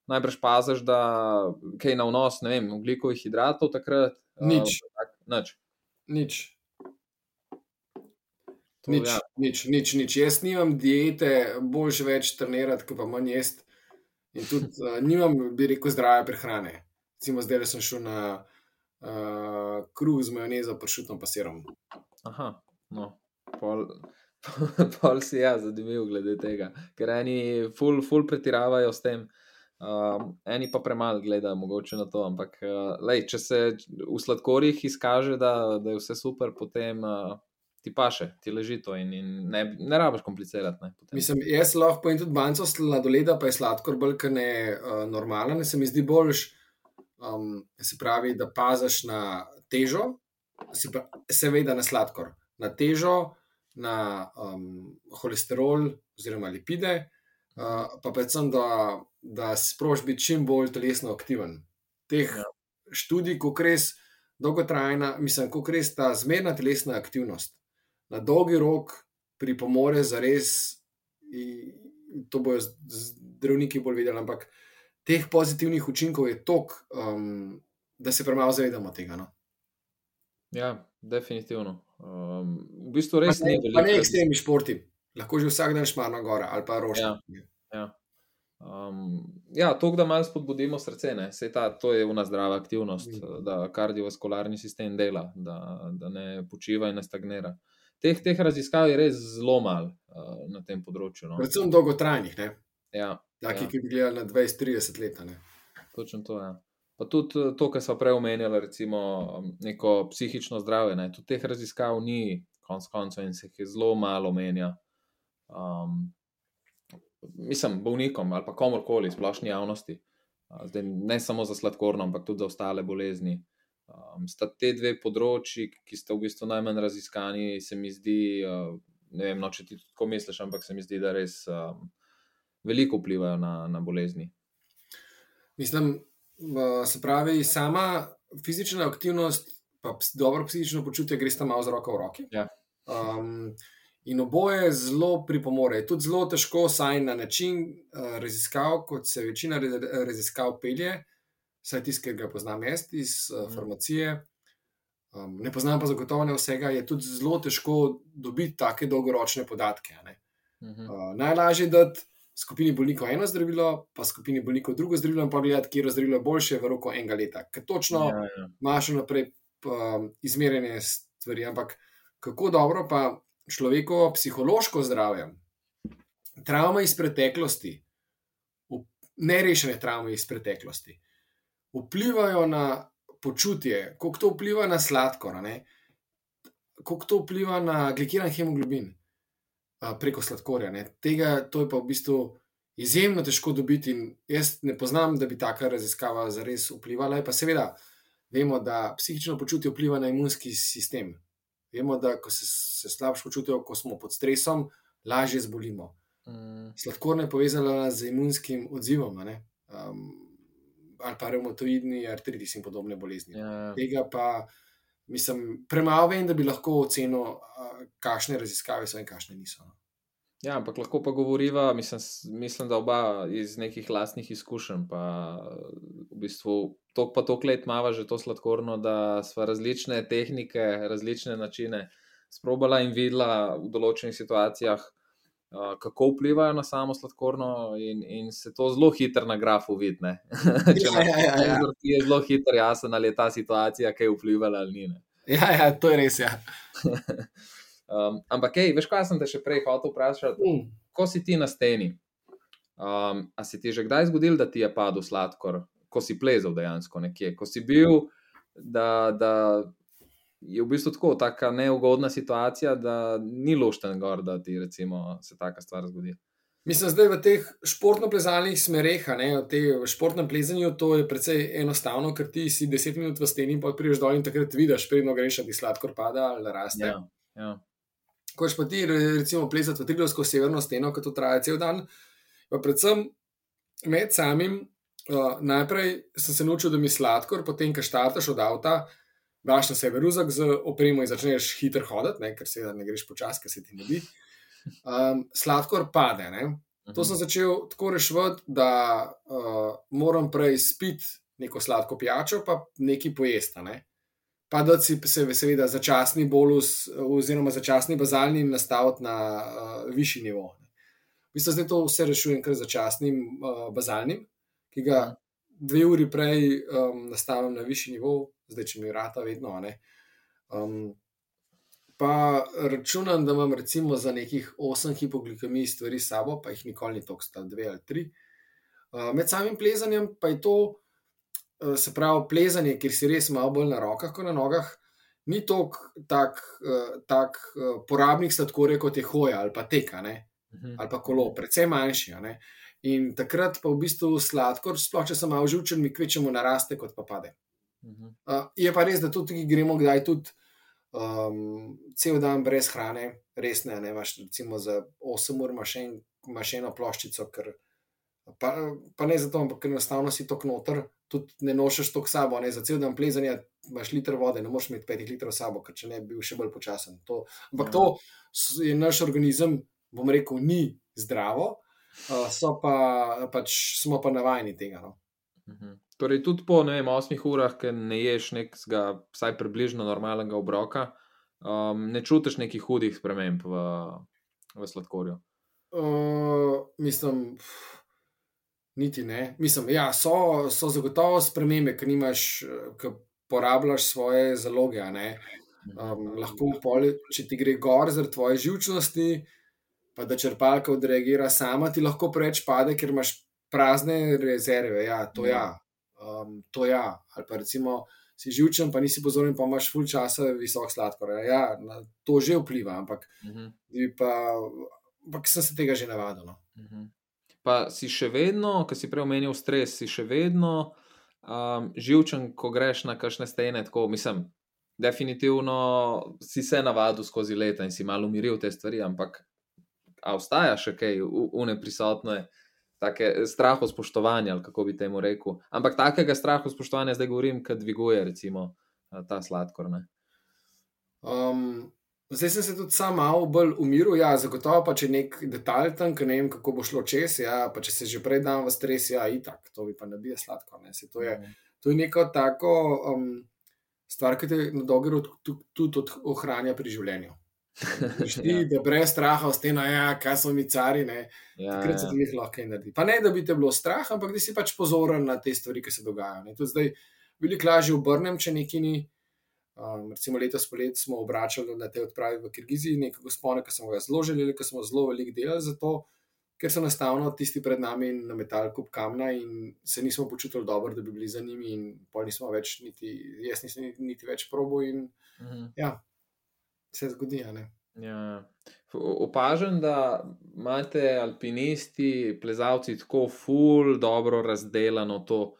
Najbrž paziš, da kaj na vnos, ne vem, ugljikovih hidratov takrat. Nič. Uh, tak, nič. Nič. To, Nič, ja. nič, nič, nič. Jaz nimam diete, boljš več trenirati, kot pa manj jesti. In tudi uh, nimam, bi rekel, zdrave prehrane. Recimo, zdaj sem šel na uh, kruh z majonezo, pršutno pa sirom. Aha, no, pol, *laughs* pol si ja, zanimiv glede tega, ker eni ful, ful pretiravajo s tem. Um, eni pa premalo gledajo, mogoče na to. Ampak, uh, lej, če se v sladkorjih izkaže, da, da je vse super, potem uh, ti paše, ti leži to in, in ne, ne rabiš komplicirati. Ne, Mislim, jaz lahko povem tudi banco sladoleda, pa je sladkor bolj kot ne uh, normalen. Se mi zdi boljš, um, se pravi, da paziš na težo, seveda na sladkor, na težo, na um, holesterol oziroma lipide, uh, pa predvsem, da da sprožiš biti čim bolj telesno aktiven. Teh ja. študij, ko res dolgotrajna, mislim, ko res ta zmerna telesna aktivnost na dolgi rok pripomore za res, to bojo zdravniki bolj videli, ampak teh pozitivnih učinkov je toliko, um, da se premalo zavedamo tega. No? Ja, definitivno. Um, v bistvu res ne. Pa ne ekstremni športi, lahko že vsak dan šmarno gora ali pa rožje. Ja, ja. Um, ja, to, da malo spodbudimo srce, ta, to je ena zdrava aktivnost, mm. da kardiovaskularni sistem dela, da, da ne počiva in ne stagnira. Teh, teh raziskav je res zelo malo uh, na tem področju. No. Predvsem dolgotrajnih, ja, Taki, ja. ki bi gledali na 20-30 let. Točno to je. Ja. Pa tudi eh, to, kar smo prej omenjali, recimo neko psihično zdravje. Ne? Tudi teh raziskav ni, konc koncev, in se jih zelo malo omenja. Um, mislim, bolnikom ali pa komorkoli, splošni javnosti, Zdaj, ne samo za sladkorno, ampak tudi za ostale bolezni. Um, sta te dve področji, ki sta v bistvu najmanj raziskani, se mi zdi, uh, ne vem, no, če ti tako misliš, ampak se mi zdi, da res um, veliko vplivajo na, na bolezni. Mislim, se pravi, sama fizična aktivnost, pa dobro psihično počutje, gre sta malo z roko v roki. Ja. Um, In oboje zelo pripomore. Tudi zelo težko, saj na način uh, raziskav, kot se večina raziskav pelje, saj tisti, ki ga poznam jaz iz uh, farmacije, um, ne poznam pa zagotovo ne vsega, je tudi zelo težko dobiti take dolgoročne podatke. Uh, najlažje je dati skupini bolnikov eno zdravilo, pa skupini bolnikov drugo zdravilo, in pa gledati, kje je zdravilo boljše v roku enega leta. Ker točno ja, ja. imaš naprej um, izmerjene stvari, ampak kako dobro pa človekovo psihološko zdravje, travme iz preteklosti, nerešene travme iz preteklosti, vplivajo na počutje, kako to vpliva na sladkor, kako to vpliva na glikiran hemoglobin preko sladkorja. Ne? Tega to je pa v bistvu izjemno težko dobiti. Jaz ne poznam, da bi taka raziskava zares vplivala. Pa seveda vemo, da psihično počutje vpliva na imunski sistem. Vemo, da ko se, se slabše počutimo, ko smo pod stresom, lažje zbolimo. Mm. Sladkorna je povezana z imunskim odzivom, um, ali pa reumatoidni artritis in podobne bolezni. Ja, ja. Tega pa, mislim, premalo vem, da bi lahko ocenil, kakšne raziskave so in kakšne niso. No. Ja, ampak lahko pa govoriva, mislim, mislim, da oba iz nekih lastnih izkušenj. Pa v bistvu to, pa to klet mava že to sladkorno, da smo različne tehnike, različne načine sprobala in videla v določenih situacijah, kako vplivajo na samo sladkorno, in, in se to zelo hitro na grafu vidi. *laughs* Če ja, ja, ja, ja. je zelo hitro jasno, ali je ta situacija kaj vplivala ali ni. Ja, ja, to je res. Ja. *laughs* Um, ampak, hej, veš, kaj sem te še prej hotel vprašati? Mm. Ko si ti na steni, um, a si ti že kdaj zgodil, da ti je padel sladkor, ko si plezel dejansko nekje, ko si bil, da, da je v bistvu tako, tako neugodna situacija, da ni lošten gor, da ti recimo, se taka stvar zgodi. Mislim, da je v teh športno-plezalnih smereh, v športnem plezanju, to je precej enostavno, ker ti si 10 minut v steni in pa prideš dol in takrat vidiš, predno greš, da ti sladkor pada ali raste. Ja, ja ko si ti, recimo, plesati v Trilovsko severno steno, ki to traja cel dan. Pa predvsem med samim, uh, najprej sem se naučil, da mi sladkor, potem, ko štartaš od avta, daš na sebe ruzak z opremo in začneš hitro hoditi, ne, ker se ne greš počasi, ker se ti ne bi. Um, sladkor pade. Ne. To sem začel tako rešiti, da uh, moram prej spiti neko sladko pijačo, pa nekaj pojesti. Ne pa da si se seveda začasni bolus oziroma začasni bazalni nastaviti na uh, višji nivo. Mislim, da to vse rešujem kar začasnim uh, bazalnim, ki ga dve uri prej um, nastavim na višji nivo, zdaj če mi vrata vedno. Um, pa računam, da imam recimo za nekih 8 hipoglikemij stvari s sabo, pa jih nikoli ni toliko, sta dve ali tri. Uh, med samim plezanjem pa je to, uh, se pravi, plezanje, kjer si res malo bolj na rokah kot na nogah, ni tako tak, uh, tak, uh, porabnih sladkorjev kot je hoja ali pa teka, ne? ali pa kolo, predvsem manjši. In takrat pa v bistvu sladkor, sploh če sem malo žučen, mi kvečemo naraste, kot pa pade. Uh, je pa res, da tudi gremo kdaj tudi um, cel dan brez hrane, res ne, ne imaš recimo za 8 ur mašen, mašeno ploščico, ker, pa, pa ne zato, ampak enostavno si to knoter, tudi ne nošeš to k sabo, ne za cel dan plezanja imaš liter vode, ne moreš imeti 5 litrov sabo, ker če ne bi bil še bolj počasen. To, ampak ja. to je naš organizem, bom rekel, ni zdravo, uh, so pa pač smo pa navajeni tega. No. Mhm. Torej, tudi po vem, osmih urah, ki ne ješ nekega, vsaj približno normalnega obroka, um, ne čutiš nekih hudih sprememb v, v sladkorju. Uh, mislim, niti ne. Mislim, ja, so, so zagotovo spremembe, ki nimaš, ki porabljaš svoje zaloge. Um, lahko, poli, če ti gre gor zaradi tvoje živčnosti, pa da črpalka odreagira sama, ti lahko preveč pade, ker imaš prazne rezerve. Ja, to ja. Um, to ja. Ali pa recimo si živčen, pa nisi pozoren, pa imaš full časa visok sladkor. Ja, na, to že vpliva, ampak, uh mhm. -huh. pa, ampak sem se tega že navadil. No. Uh mhm. -huh. Pa si še vedno, ko si prej omenil stres, si še vedno um, živčen, ko greš na kakšne stene. Tako, mislim, definitivno si se navadil skozi leta in si malo umiril te stvari, ampak a obstaja še kaj, une prisotne. Take straho spoštovanja, ali kako bi temu rekel. Ampak takega strahu spoštovanja zdaj govorim, ki dviguje, recimo, ta sladkor. Um, zdaj sem se tudi sam malo bolj umiril. Ja, zagotovo pa če nek detalj tam, ki ne vem, kako bo šlo čez. Ja, pa če se že prej dan v stres, ja, itak, to bi pa ne bil sladkor. Ne. To, je, mhm. to je neko tako um, stvar, ki te na dolgi rok tudi ohranja pri življenju. Ti, ja. da brez straha ostane, ja, kaj so mi cari, ne. Ja, Takrat se ja. ti jih lahko naredi. Pa ne, da bi te bilo strah, ampak da si pač pozoren na te stvari, ki se dogajajo. To zdaj veliko lažje obrnem, če neki ni. Um, recimo letos polet smo obračali na te odprave v Kirgiziji, nekaj gospodine, ki smo ga zelo želeli, ki smo zelo veliko delali za to, ker so enostavno tisti pred nami na metal kup kamna in se nismo počutili dobro, da bi bili za njimi in pol nismo več, niti, jaz nisem niti, niti več probo in uh mhm. -huh. ja, se zgodi. Ja. Opažam, da imate alpinisti, plezalci tako ful, dobro razdeljeno to uh,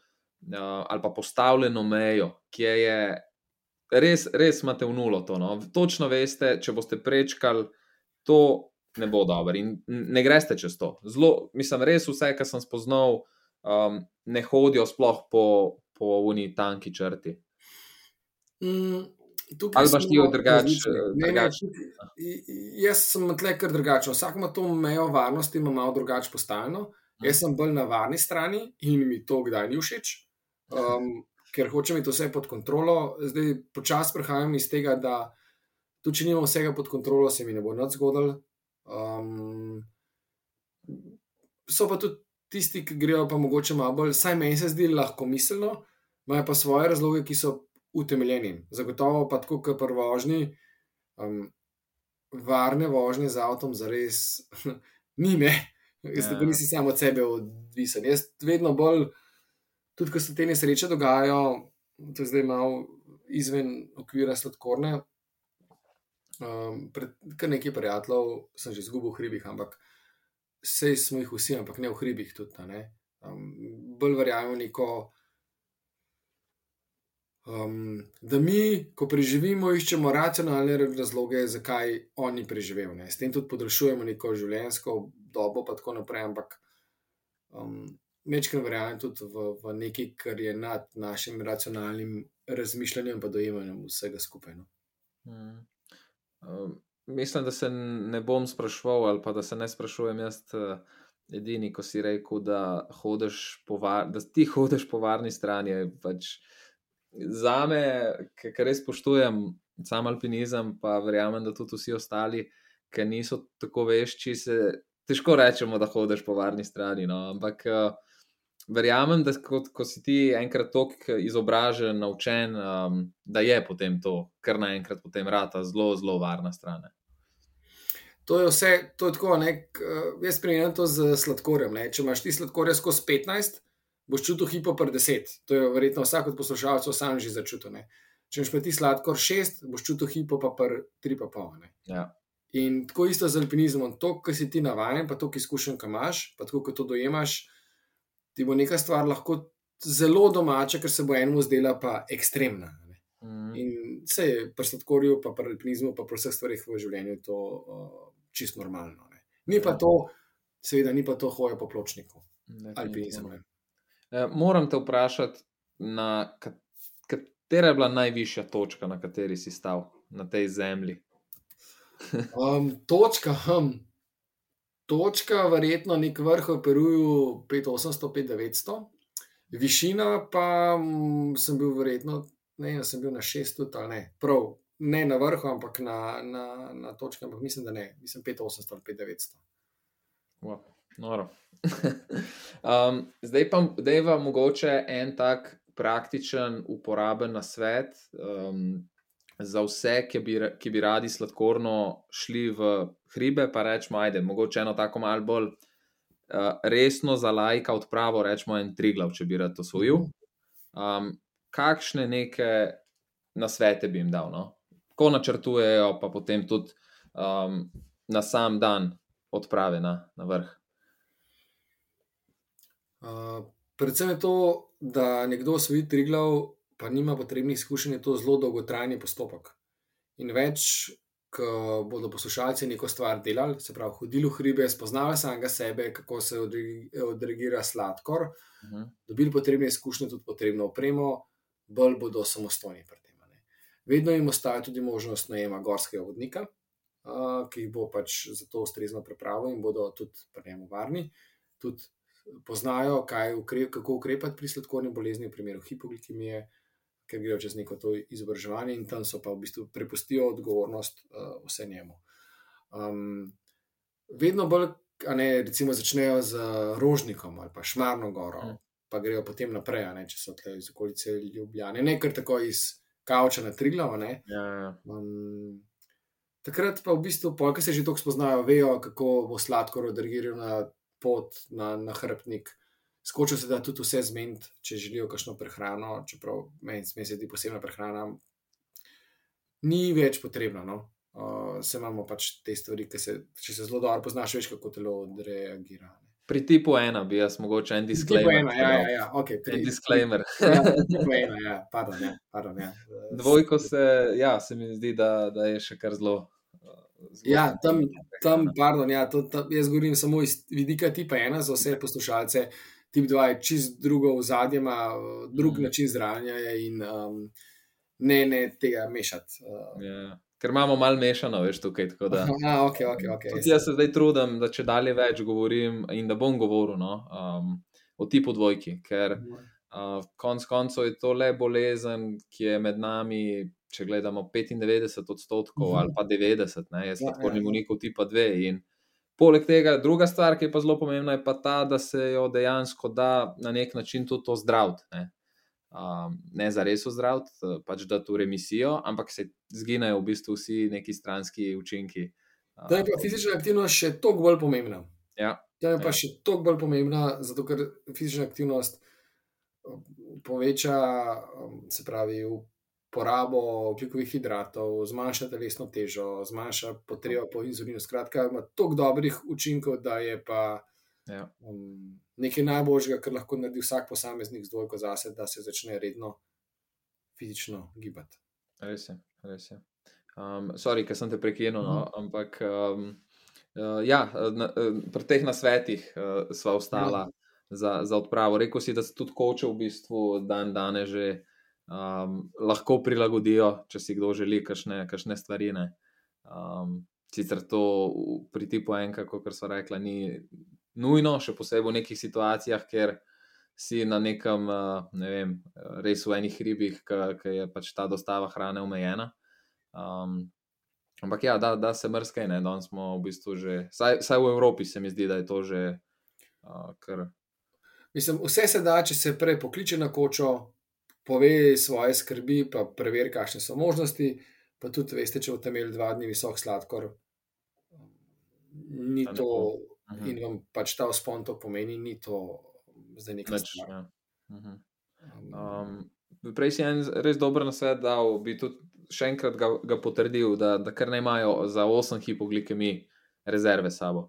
ali pa postavljeno mejo, ki je res, res imate v nulo to. No? Točno veste, če boste prečkali, to ne bo dobro in ne greste čez to. Zelo, mislim, res vse, kar sem spoznal, um, ne hodijo sploh po, po uni tanki črti. Mm. Ali pa ti je drugače? Drugač. Jaz sem tle kar drugačen. Vsak ima to mejo varnosti, ima malo drugače postavljeno. Hmm. Jaz sem bolj na varni strani in mi to kdaj ni všeč, um, ker hočem imeti vse pod kontrolo. Zdaj počasi prehajam iz tega, da tudi če nimam vsega pod kontrolo, se mi ne bo nič zgodilo. Um, so pa tudi tisti, ki grejo pa mogoče malo bolj, saj meni se zdi lahko miselno, imajo pa svoje razloge, ki so utemeljeni. Zagotovo pa tako, kot pri vožnji, um, varne vožnje z avtom, za res *laughs* ni me, jaz ja. nisem samo od sebe odvisen. Jaz vedno bolj, tudi ko se te nesreče dogajajo, to je zdaj malo izven okvira sladkorne. Um, pred kar nekaj prijateljev sem že izgubil v hribih, ampak vse smo jih vsi, ampak ne v hribih tudi. Ne? Um, bolj verjamem v neko Um, da mi, ko preživimo, iščemo racionalne razloge, zakaj oni preživijo. S tem tudi podaljšujemo neko življenjsko dobo, pa tako naprej. Ampak um, večkrat verjamem tudi v, v nekaj, kar je nad našim racionalnim razmišljanjem in dojemanjem vsega skupaj. No. Hmm. Um, mislim, da se ne bom sprašval, ali pa da se ne sprašujem jaz. Uh... Edini, ko si rekel, da, var, da ti hodiš po varni strani, je pač uh, za me, ki res spoštujem sam alpinizem, pa verjamem, da tudi vsi ostali, ki niso tako vešči, se težko rečemo, da hodiš po varni strani. No? Ampak uh, verjamem, da ko, ko si ti enkrat tako izobražen, naučen, um, da je potem to, kar naenkrat potem rata zelo, zelo varna stran. To je vse, to je tako, nek, jaz primerjam to z sladkorjem. Ne? Če imaš ti sladkorja skozi 15, boš čutil hipo per 10. To je verjetno vsak od poslušalcev sam že začutil. Ne? Če imaš pa ti sladkor 6, boš čutil hipo pa per 3,5. Ja. In tako isto z alpinizmom, to, kar si ti navaden, pa to, ki izkušen, kam imaš, pa tako, kot to dojemaš, ti bo neka stvar lahko zelo domača, ker se bo enemu zdela pa ekstremna. Mm. In vse je pri sladkorju, pa pri alpinizmu, pa pri vseh stvarih v življenju to uh, čisto normalno. Ne. Ni pa to, seveda, ni pa to hoja po pločniku, alpinizem. Ne. E, moram te vprašati, na katera je bila najvišja točka, na kateri si stal na tej zemlji? *laughs* Um, točka, hm. točka, verjetno nek vrh v Peruju 5800-5900, višina pa m, sem bil verjetno, ne vem, sem bil na 600 ali ne, prav, ne na vrhu, ampak na, na, na točki, ampak mislim, da ne, mislim 5800 ali 5900. Wow, *laughs* um, zdaj pa je vam mogoče en tak praktičen, uporaben nasvet. Um, za vse, ki bi, ki bi radi sladkorno šli v hribe, pa rečemo, ajde, mogoče eno tako malo bolj uh, resno za lajka odpravo, rečemo en triglav, če bi rad to svojil. Um, kakšne neke nasvete bi jim dal, no? ko načrtujejo, pa potem tudi um, na sam dan odprave na, na vrh. Uh, predvsem je to, da nekdo osvoji triglav pa nima potrebnih izkušenj, je to zelo dolgotrajni postopek. In več, ko bodo poslušalci neko stvar delali, se pravi, hodili v hribe, spoznali samega sebe, kako se odreagira sladkor, uh Mhm. -huh. dobili potrebne izkušnje, tudi potrebno opremo, bolj bodo samostojni pri tem. Ne. Vedno jim ostaja tudi možnost najema gorskega vodnika, uh, ki jih bo pač za to ustrezno pripravil in bodo tudi pri njemu varni. Tudi poznajo, ukrep, kako ukrepati pri sladkorni bolezni, v primeru hipoglikemije, ker grejo čez neko to izobraževanje in tam so pa v bistvu prepustijo odgovornost uh, vse njemu. Um, vedno bolj, a ne recimo, začnejo z rožnikom ali pa šmarno goro, Mm. pa grejo potem naprej, ne če so tle iz okolice Ljubljane, ne kar tako iz kavča na Triglava. ne. Ja, ja. Um, takrat pa v bistvu, polk se že tako spoznajo, vejo, kako bo sladkor odreagiral na pot, na, na hrbtnik. Skočijo se da tudi vse zmeniti, če želijo kakšno prehrano, čeprav meni se zdi posebna prehrana. Ni več potrebno. No? Uh, se imamo pač te stvari, ki se, če se zelo dobro poznaš, veš, kako telo odreagira. ne. Pri tipu ena bi jaz mogoče en disclaimer. ena, ja, ja, ja, okay, En pri, disclaimer. *laughs* ja, ena, ja, pardon, ja, pardon, ja. Dvojko se, ja, se mi zdi, da, da je še kar zelo. Ja, tam, tam, pardon, ja, to, tam, jaz govorim samo iz vidika tipa ena za vse poslušalce. Tip 2 je čist drugo ozadje, ima uh, drug mm. način zdravljenja in um, ne, ne tega mešati. Uh, Ja. Ker imamo malo mešano, veš, tukaj. Da. Aha, ok, ok. okay. Tudi jaz se zdaj trudim, da če dalje več govorim in da bom govoril no, um, o tipu dvojki, ker uh, konec koncev je to le bolezen, ki je med nami, če gledamo 95 odstotkov Mhm. ali pa 90, ne, Ja, sladkorni ja. unikov tipa 2. In poleg tega, druga stvar, ki je pa zelo pomembna, je pa ta, da se jo dejansko da na nek način tudi to zdraviti. Ne. Um, ne za res ozdraviti, eh, pač da tu remisijo, ampak se zginejo v bistvu vsi neki stranski učinki. uh, Da je pa fizična aktivnost še toliko bolj pomembna. Ja. Da je pa Ja. še toliko bolj pomembna, zato ker fizična aktivnost poveča, um, se pravi, porabo ogljikovih hidratov, zmanjša telesno težo, zmanjša potrebo po inzulinu. Skratka, ima toliko dobrih učinkov, da je pa Ja. um, nekaj najboljšega, kar lahko naredi vsak posameznik z dvojko zase, da se začne redno fizično gibati. Res je. Res je. Um, sorry, ker sem te prekinil, no, Mhm. ampak um, uh, ja, na, uh, pri teh nasvetih uh, sva ostala za, za odpravo. Rekl si, da se tudi koče v bistvu dan danes že um, lahko prilagodijo, če si kdo želi kakšne, kakšne stvari. ne. Um, sicer to pri tipu enka, kot so rekla, ni nujno, še posebej v nekih situacijah, ker si na nekem, uh, ne vem, res v enih hribih, ki je pač ta dostava hrane omejena. Um, ampak ja, da, da se mrskaj, ne, danes smo v bistvu že, saj, saj v Evropi se mi zdi, da je to že uh, kar. Mislim, vse se da, če se prej pokliče na kočo, pove svoje skrbi, pa preveri, kakšne so možnosti. Pa tudi, veste, če boste imeli dva dni visok sladkor, ni to, bo. Mhm. in vam pač ta vzpon to pomeni, ni to zdaj nekaj Nič, stvar. ja. Mhm. Um, Um, prej si en res dober nasvet dal, bi tudi še enkrat ga, ga potrdil, da, da kar ne imajo za 8 hipoglikemij rezerve sabo.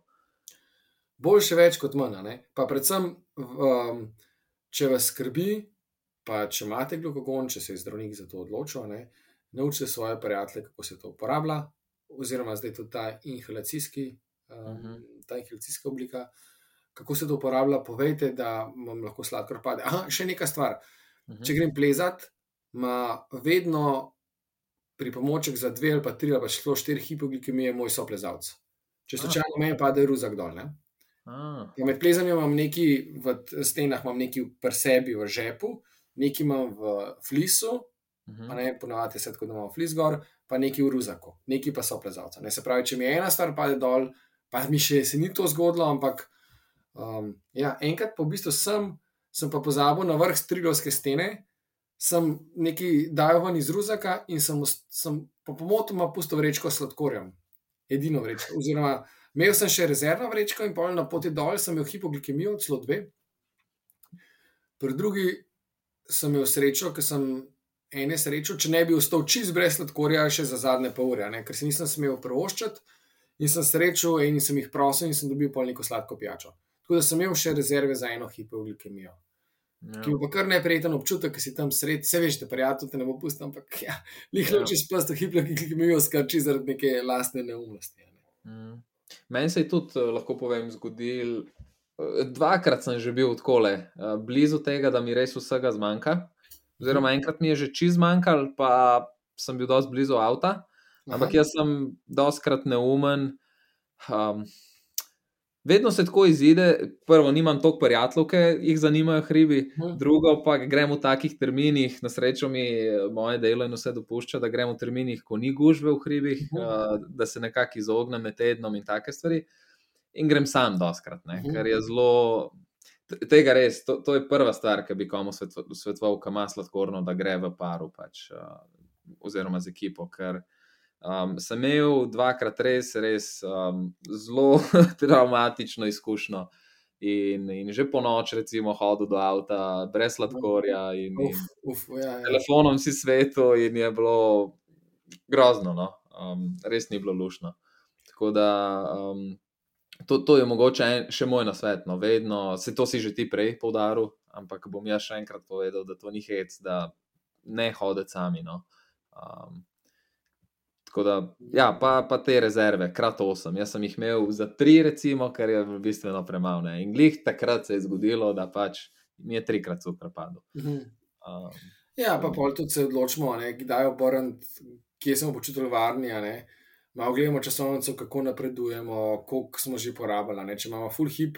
Boljše več kot manj. Pa predvsem, um, če vas skrbi, pa če imate glukagon, če se je zdravnik za to odločil, ne, naučite svoje prijatelje, kako se to uporablja, oziroma zdaj tudi ta inhalacijski, um, Mhm. ta inhalacijska oblika. Kako se to uporablja, povejte, da vam lahko sladkor pade. Aha, še neka stvar. Mhm. Če grem plezat, ima vedno pripomoček za dve ali pa tri ali pa celo štiri hipoglikemije moj soplezalec. Če Ah. slučajno meni pade ruzak dol. Ne? A, Ja, med plezanjem imam neki v stenah, imam neki pri sebi v žepu, neki imam v flisu, mhm. pa ne ponavadi se tako, da imam flis gor, pa neki v ruzaku, neki pa so plezalca. Ne se pravi, če mi ena stvar pade dol, pa mi še se ni to zgodilo, ampak um, ja, enkrat pa v bistvu sem, sem pa pozabil na vrh strilovske stene, sem neki dajal ven iz ruzaka in sem, sem po pomotoma pustil vrečko s sladkorjem. Edino vrečko. Oziroma, imel sem še rezervno vrečko in pol na poti dol sem imel hipoglikemijo, celo dve. Pri drugi sem imel srečo, ker sem ene srečo, če ne bi ostal čist brez sladkorja, še za zadnje pol ure, ne, ker si nisem smel prvoščati in sem srečo in sem jih prosil in sem dobil pol neko sladko pijačo. Tako da sem imel še rezerve za eno hipoglikemijo Ja. ki bo pa kar neprijeten občutek, ki si tam sred, vse veš, da prijatelj te ne bo pustil, ampak ja, jih Ja. loči s prstom, hipoglikemijo skrči zaradi neke lastne neumnosti. Ne. Mm. Meni se je tudi, eh, lahko povem, zgodil. eh, Dvakrat sem že bil tako le, blizu tega, da mi res vsega zmanjka. Oziroma, enkrat mi je že čez zmanjkal, pa sem bil dosti blizu avta. Ampak Aha. jaz sem doskrat neumen. Um, vedno se tako izide, prvo, nimam toliko prijateljev, ki jih zanimajo hribi, Mhm. drugo pa gremo v takih terminih, na srečo mi moje delo in vse dopušča, da gremo v terminih, ko ni gužve v hribih, Mhm. uh, da se nekako izognem med tednom in take stvari. In grem sam doskrat, ne, Mhm. ker je zelo. Tega res, to, to je prva stvar, ki bi komu svetoval, ki ima sladkorno, da gre v paru, pač, uh, oziroma z ekipo. Ker um, sem imel dvakrat res, res um, zelo *laughs* traumatično izkušnjo. In, in že po noč, recimo, hodil do avta, brez sladkorja, in, in Uf, uf, ja, ja. telefonom si svetu, in je bilo grozno, no? um, res ni bilo lušno. Tako da um, to, to je mogoče en, še moj nasvet. No? Vedno, se to si že ti prej poudaril, ampak bom jaz še enkrat povedal, da to ni hec, da ne hoditi sami. No? Um, Tako da, ja, pa, pa te rezerve, krat 8. Jaz sem jih imel za 3, recimo, kar je bistveno premalo. ne. In glih takrat se je zgodilo, da pač mi je trikrat cukor padel. Mhm. Um, Ja, pa pol tudi se odločimo, a ne, kdaj obrniti, kje smo počutili varni. a ne. Malo gledamo časovnico, kako napredujemo, koliko smo že porabili. a ne. Če imamo full hip,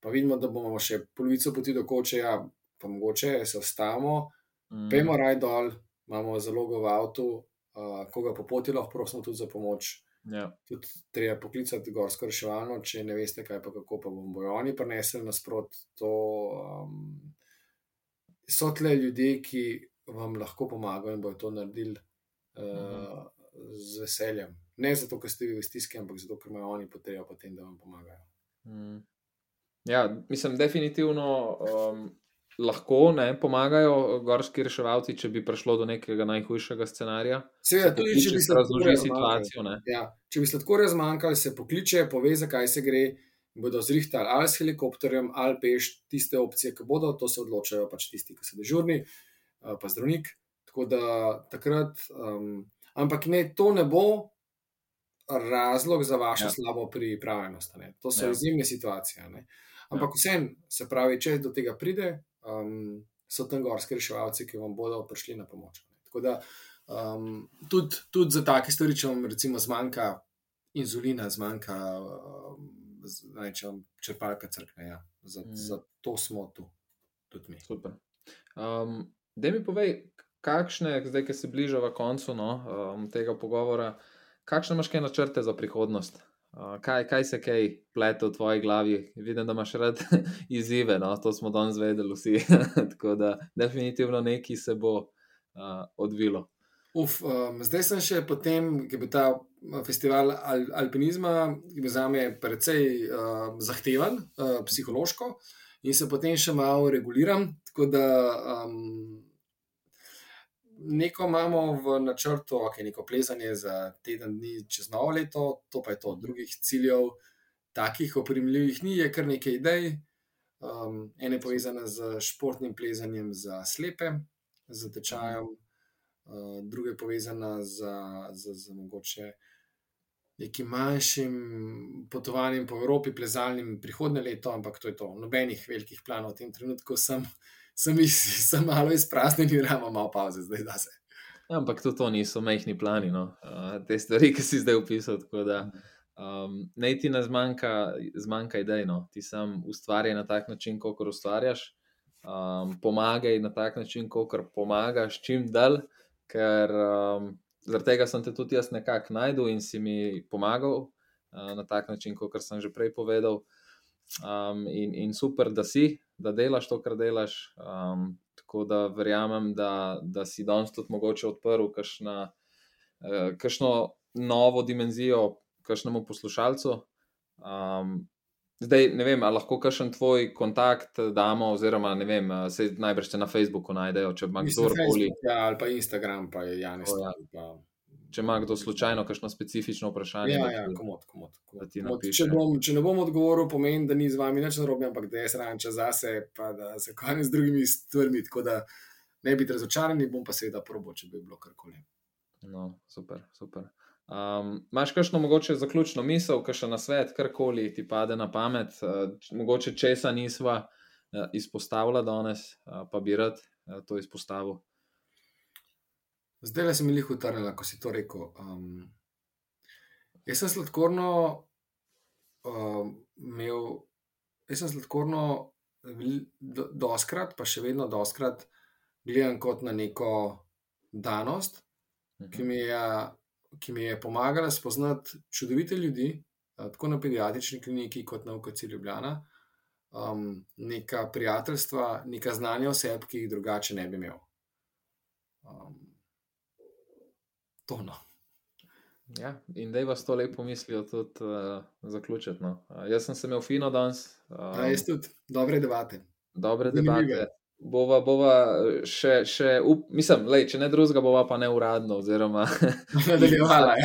pa vidimo, da bomo še polovico poti do kočeja, pa mogoče se ostavimo, mm, pejmo raj dol, imamo zalogo v avtu, uh, koga po poti lahko prosimo tudi za pomoč. ja. Tudi treba poklicati gorsko reševalno, če ne veste, kaj pa kako pa bomo bojo oni prinesli nasprot. To, um, so tle ljudje, ki vam lahko pomagajo in bodo to naredili uh, z veseljem. Ne zato, ker ste vi v stiski, ampak zato, ker imajo oni potrebo po tem, da vam pomagajo. Mm. Ja, mislim, definitivno um, lahko ne pomagajo gorski reševalci, če bi prišlo do nekega najhujšega scenarija. Seveda, tudi če bi se razloži sladkorja situacijo. Ne? Ja, če bi sladkorja zmanjkalo, se pokliče, pove, zakaj se gre. Bodo zrihtali ali s helikopterjem, ali peš, tiste opcije, ki bodo, to se odločajo pač tisti, ki so dežurni, eh, pa zdravnik. Tako da takrat, um, ampak ne, to ne bo razlog za vašo Ja. slabo pripravljenost. ne. To so Ja. izjemne situacije. ne. Ampak ja. vsem, se pravi, če do tega pride, um, so tam gorski reševalci, ki vam bodo prišli na pomoč. Tako da um, tudi, tudi za take stvari, če vam recimo zmanjka inzulina, zmanjka um, z- ne, če vam črpalka crkne. Ja. Za, Mm. za to smo tu, tudi mi. Super. Um, da mi povej, kakšne, zdaj, ki se bližava koncu no, um, tega pogovora, kakšne imaš kaj načrte za prihodnost? Kaj, kaj se kaj plete v tvoji glavi? Vidim, da imaš rad *laughs* izzive, no? to smo danes vedeli vsi. *laughs* Tako da, definitivno nekaj se bo uh, odvilo. Uf, um, zdaj sem še potem, ki je bil ta festival al, alpinizma, ki je za me precej uh, zahteven, uh, psihološko, in se potem še malo reguliram. Tako da um, neko imamo v načrtu, ok, neko plezanje za teden dni čez novo leto, to pa je to, drugih ciljev, takih oprijemljivih ni, je kar nekaj idej. Um, ene povezane z športnim plezanjem za slepe, z tečajem, uh, druge povezane z, z, z mogoče nekim manjšim potovanjem po Evropi, plezalnim prihodne leto, ampak to je to. Nobenih velikih planov v tem trenutku sem, sem, iz, *laughs* sem malo izpraznjen in imamo malo pauze, zdaj da se. Ampak tudi to niso mehki plani, no. uh, te stvari, ki si zdaj opisal. Um, ne ti ne zmanjka, zmanjka idej, no. ti sam ustvarjaj na tak način, kot ustvarjaš, um, pomagaj na tak način, kot pomagaš, čim dalj, ker um, zaradi tega sem te tudi jaz nekako najdel in si mi pomagal uh, na tak način, kot sem že prej povedal. Um, in, in super, da si, da delaš to, kar delaš. Um, tako da verjamem, da, da si danes tudi mogoče odprl kakšno uh, novo dimenzijo, kakšnemu poslušalcu. Um, zdaj ne vem, ali lahko kakšen tvoj kontakt damo, oziroma ne vem, se najbrž na Facebooku najdejo, če ima kdorkoli. Ja, ali pa Instagram, pa je Janis. Oh, ja. Če ima kdo slučajno kakšno specifično vprašanje, ja, ja, komod, komod, komod. Komod, če, bom, če ne bom odgovoril, pomeni, da ni z vami nič narobe, ampak da jaz ranča zase, pa da se ukvarjam z drugimi stvarmi. Tako da ne biti razočarani, bom pa seveda probo, če bi bilo karkoli. No, super, super. Um, Máš kakšno mogoče zaključno misel, kakšen na svet, karkoli ti pade na pamet, uh, mogoče česa nisva uh, izpostavila danes, uh, pa bi rad uh, to izpostavil. Zdaj le sem jih utrnila, ko si to rekel. Um, jaz sem sladkorno um, imel, jaz sem sladkorno do, doskrat, pa še vedno doskrat gledam kot na neko danost, ki mi je ki mi je pomagala spoznati čudovite ljudi, tako na pediatrični kliniki, kot na UKC Ljubljana, um, neka prijateljstva, neka znanja oseb, ki jih drugače ne bi imel. Um, to no. Ja, in da je vas to lepo mislijo tudi uh, zaključiti. No. Uh, jaz sem se imel fino danes. Um, ja, jaz tudi, dobre debate. Dobre debate bova, bova še, še up, mislim, lej, če ne drugega, bova pa ne uradno, oziroma *laughs* nadaljevala.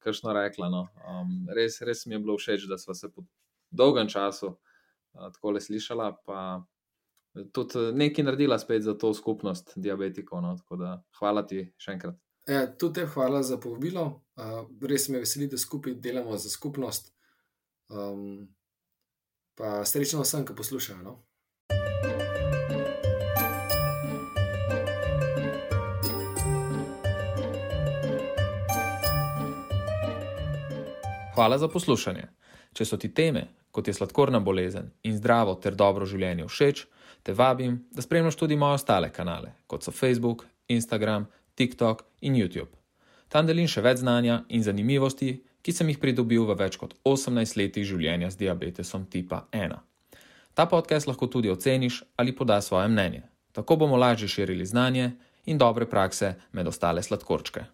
Kajšno rekla. No. Um, res, res mi je bilo všeč, da smo se po dolgem času uh, tako le slišala, pa tudi nekaj naredila spet za to skupnost diabetikov. No. Da, hvala ti še enkrat. Ja, tudi te hvala za povabilo. Uh, res me veseli, da skupaj delamo za skupnost. Um, pa srečno vsem, ki poslušajo. No? Hvala za poslušanje. Če so ti teme, kot je sladkorna bolezen in zdravo ter dobro življenje všeč, te vabim, da spremljaš tudi moje ostale kanale, kot so Facebook, Instagram, TikTok in YouTube. Tam delim še več znanja in zanimivosti, ki sem jih pridobil v več kot 18 letih življenja z diabetesom tipa 1. Ta podcast lahko tudi oceniš ali podaš svoje mnenje. Tako bomo lažje širili znanje in dobre prakse med ostale sladkorčke.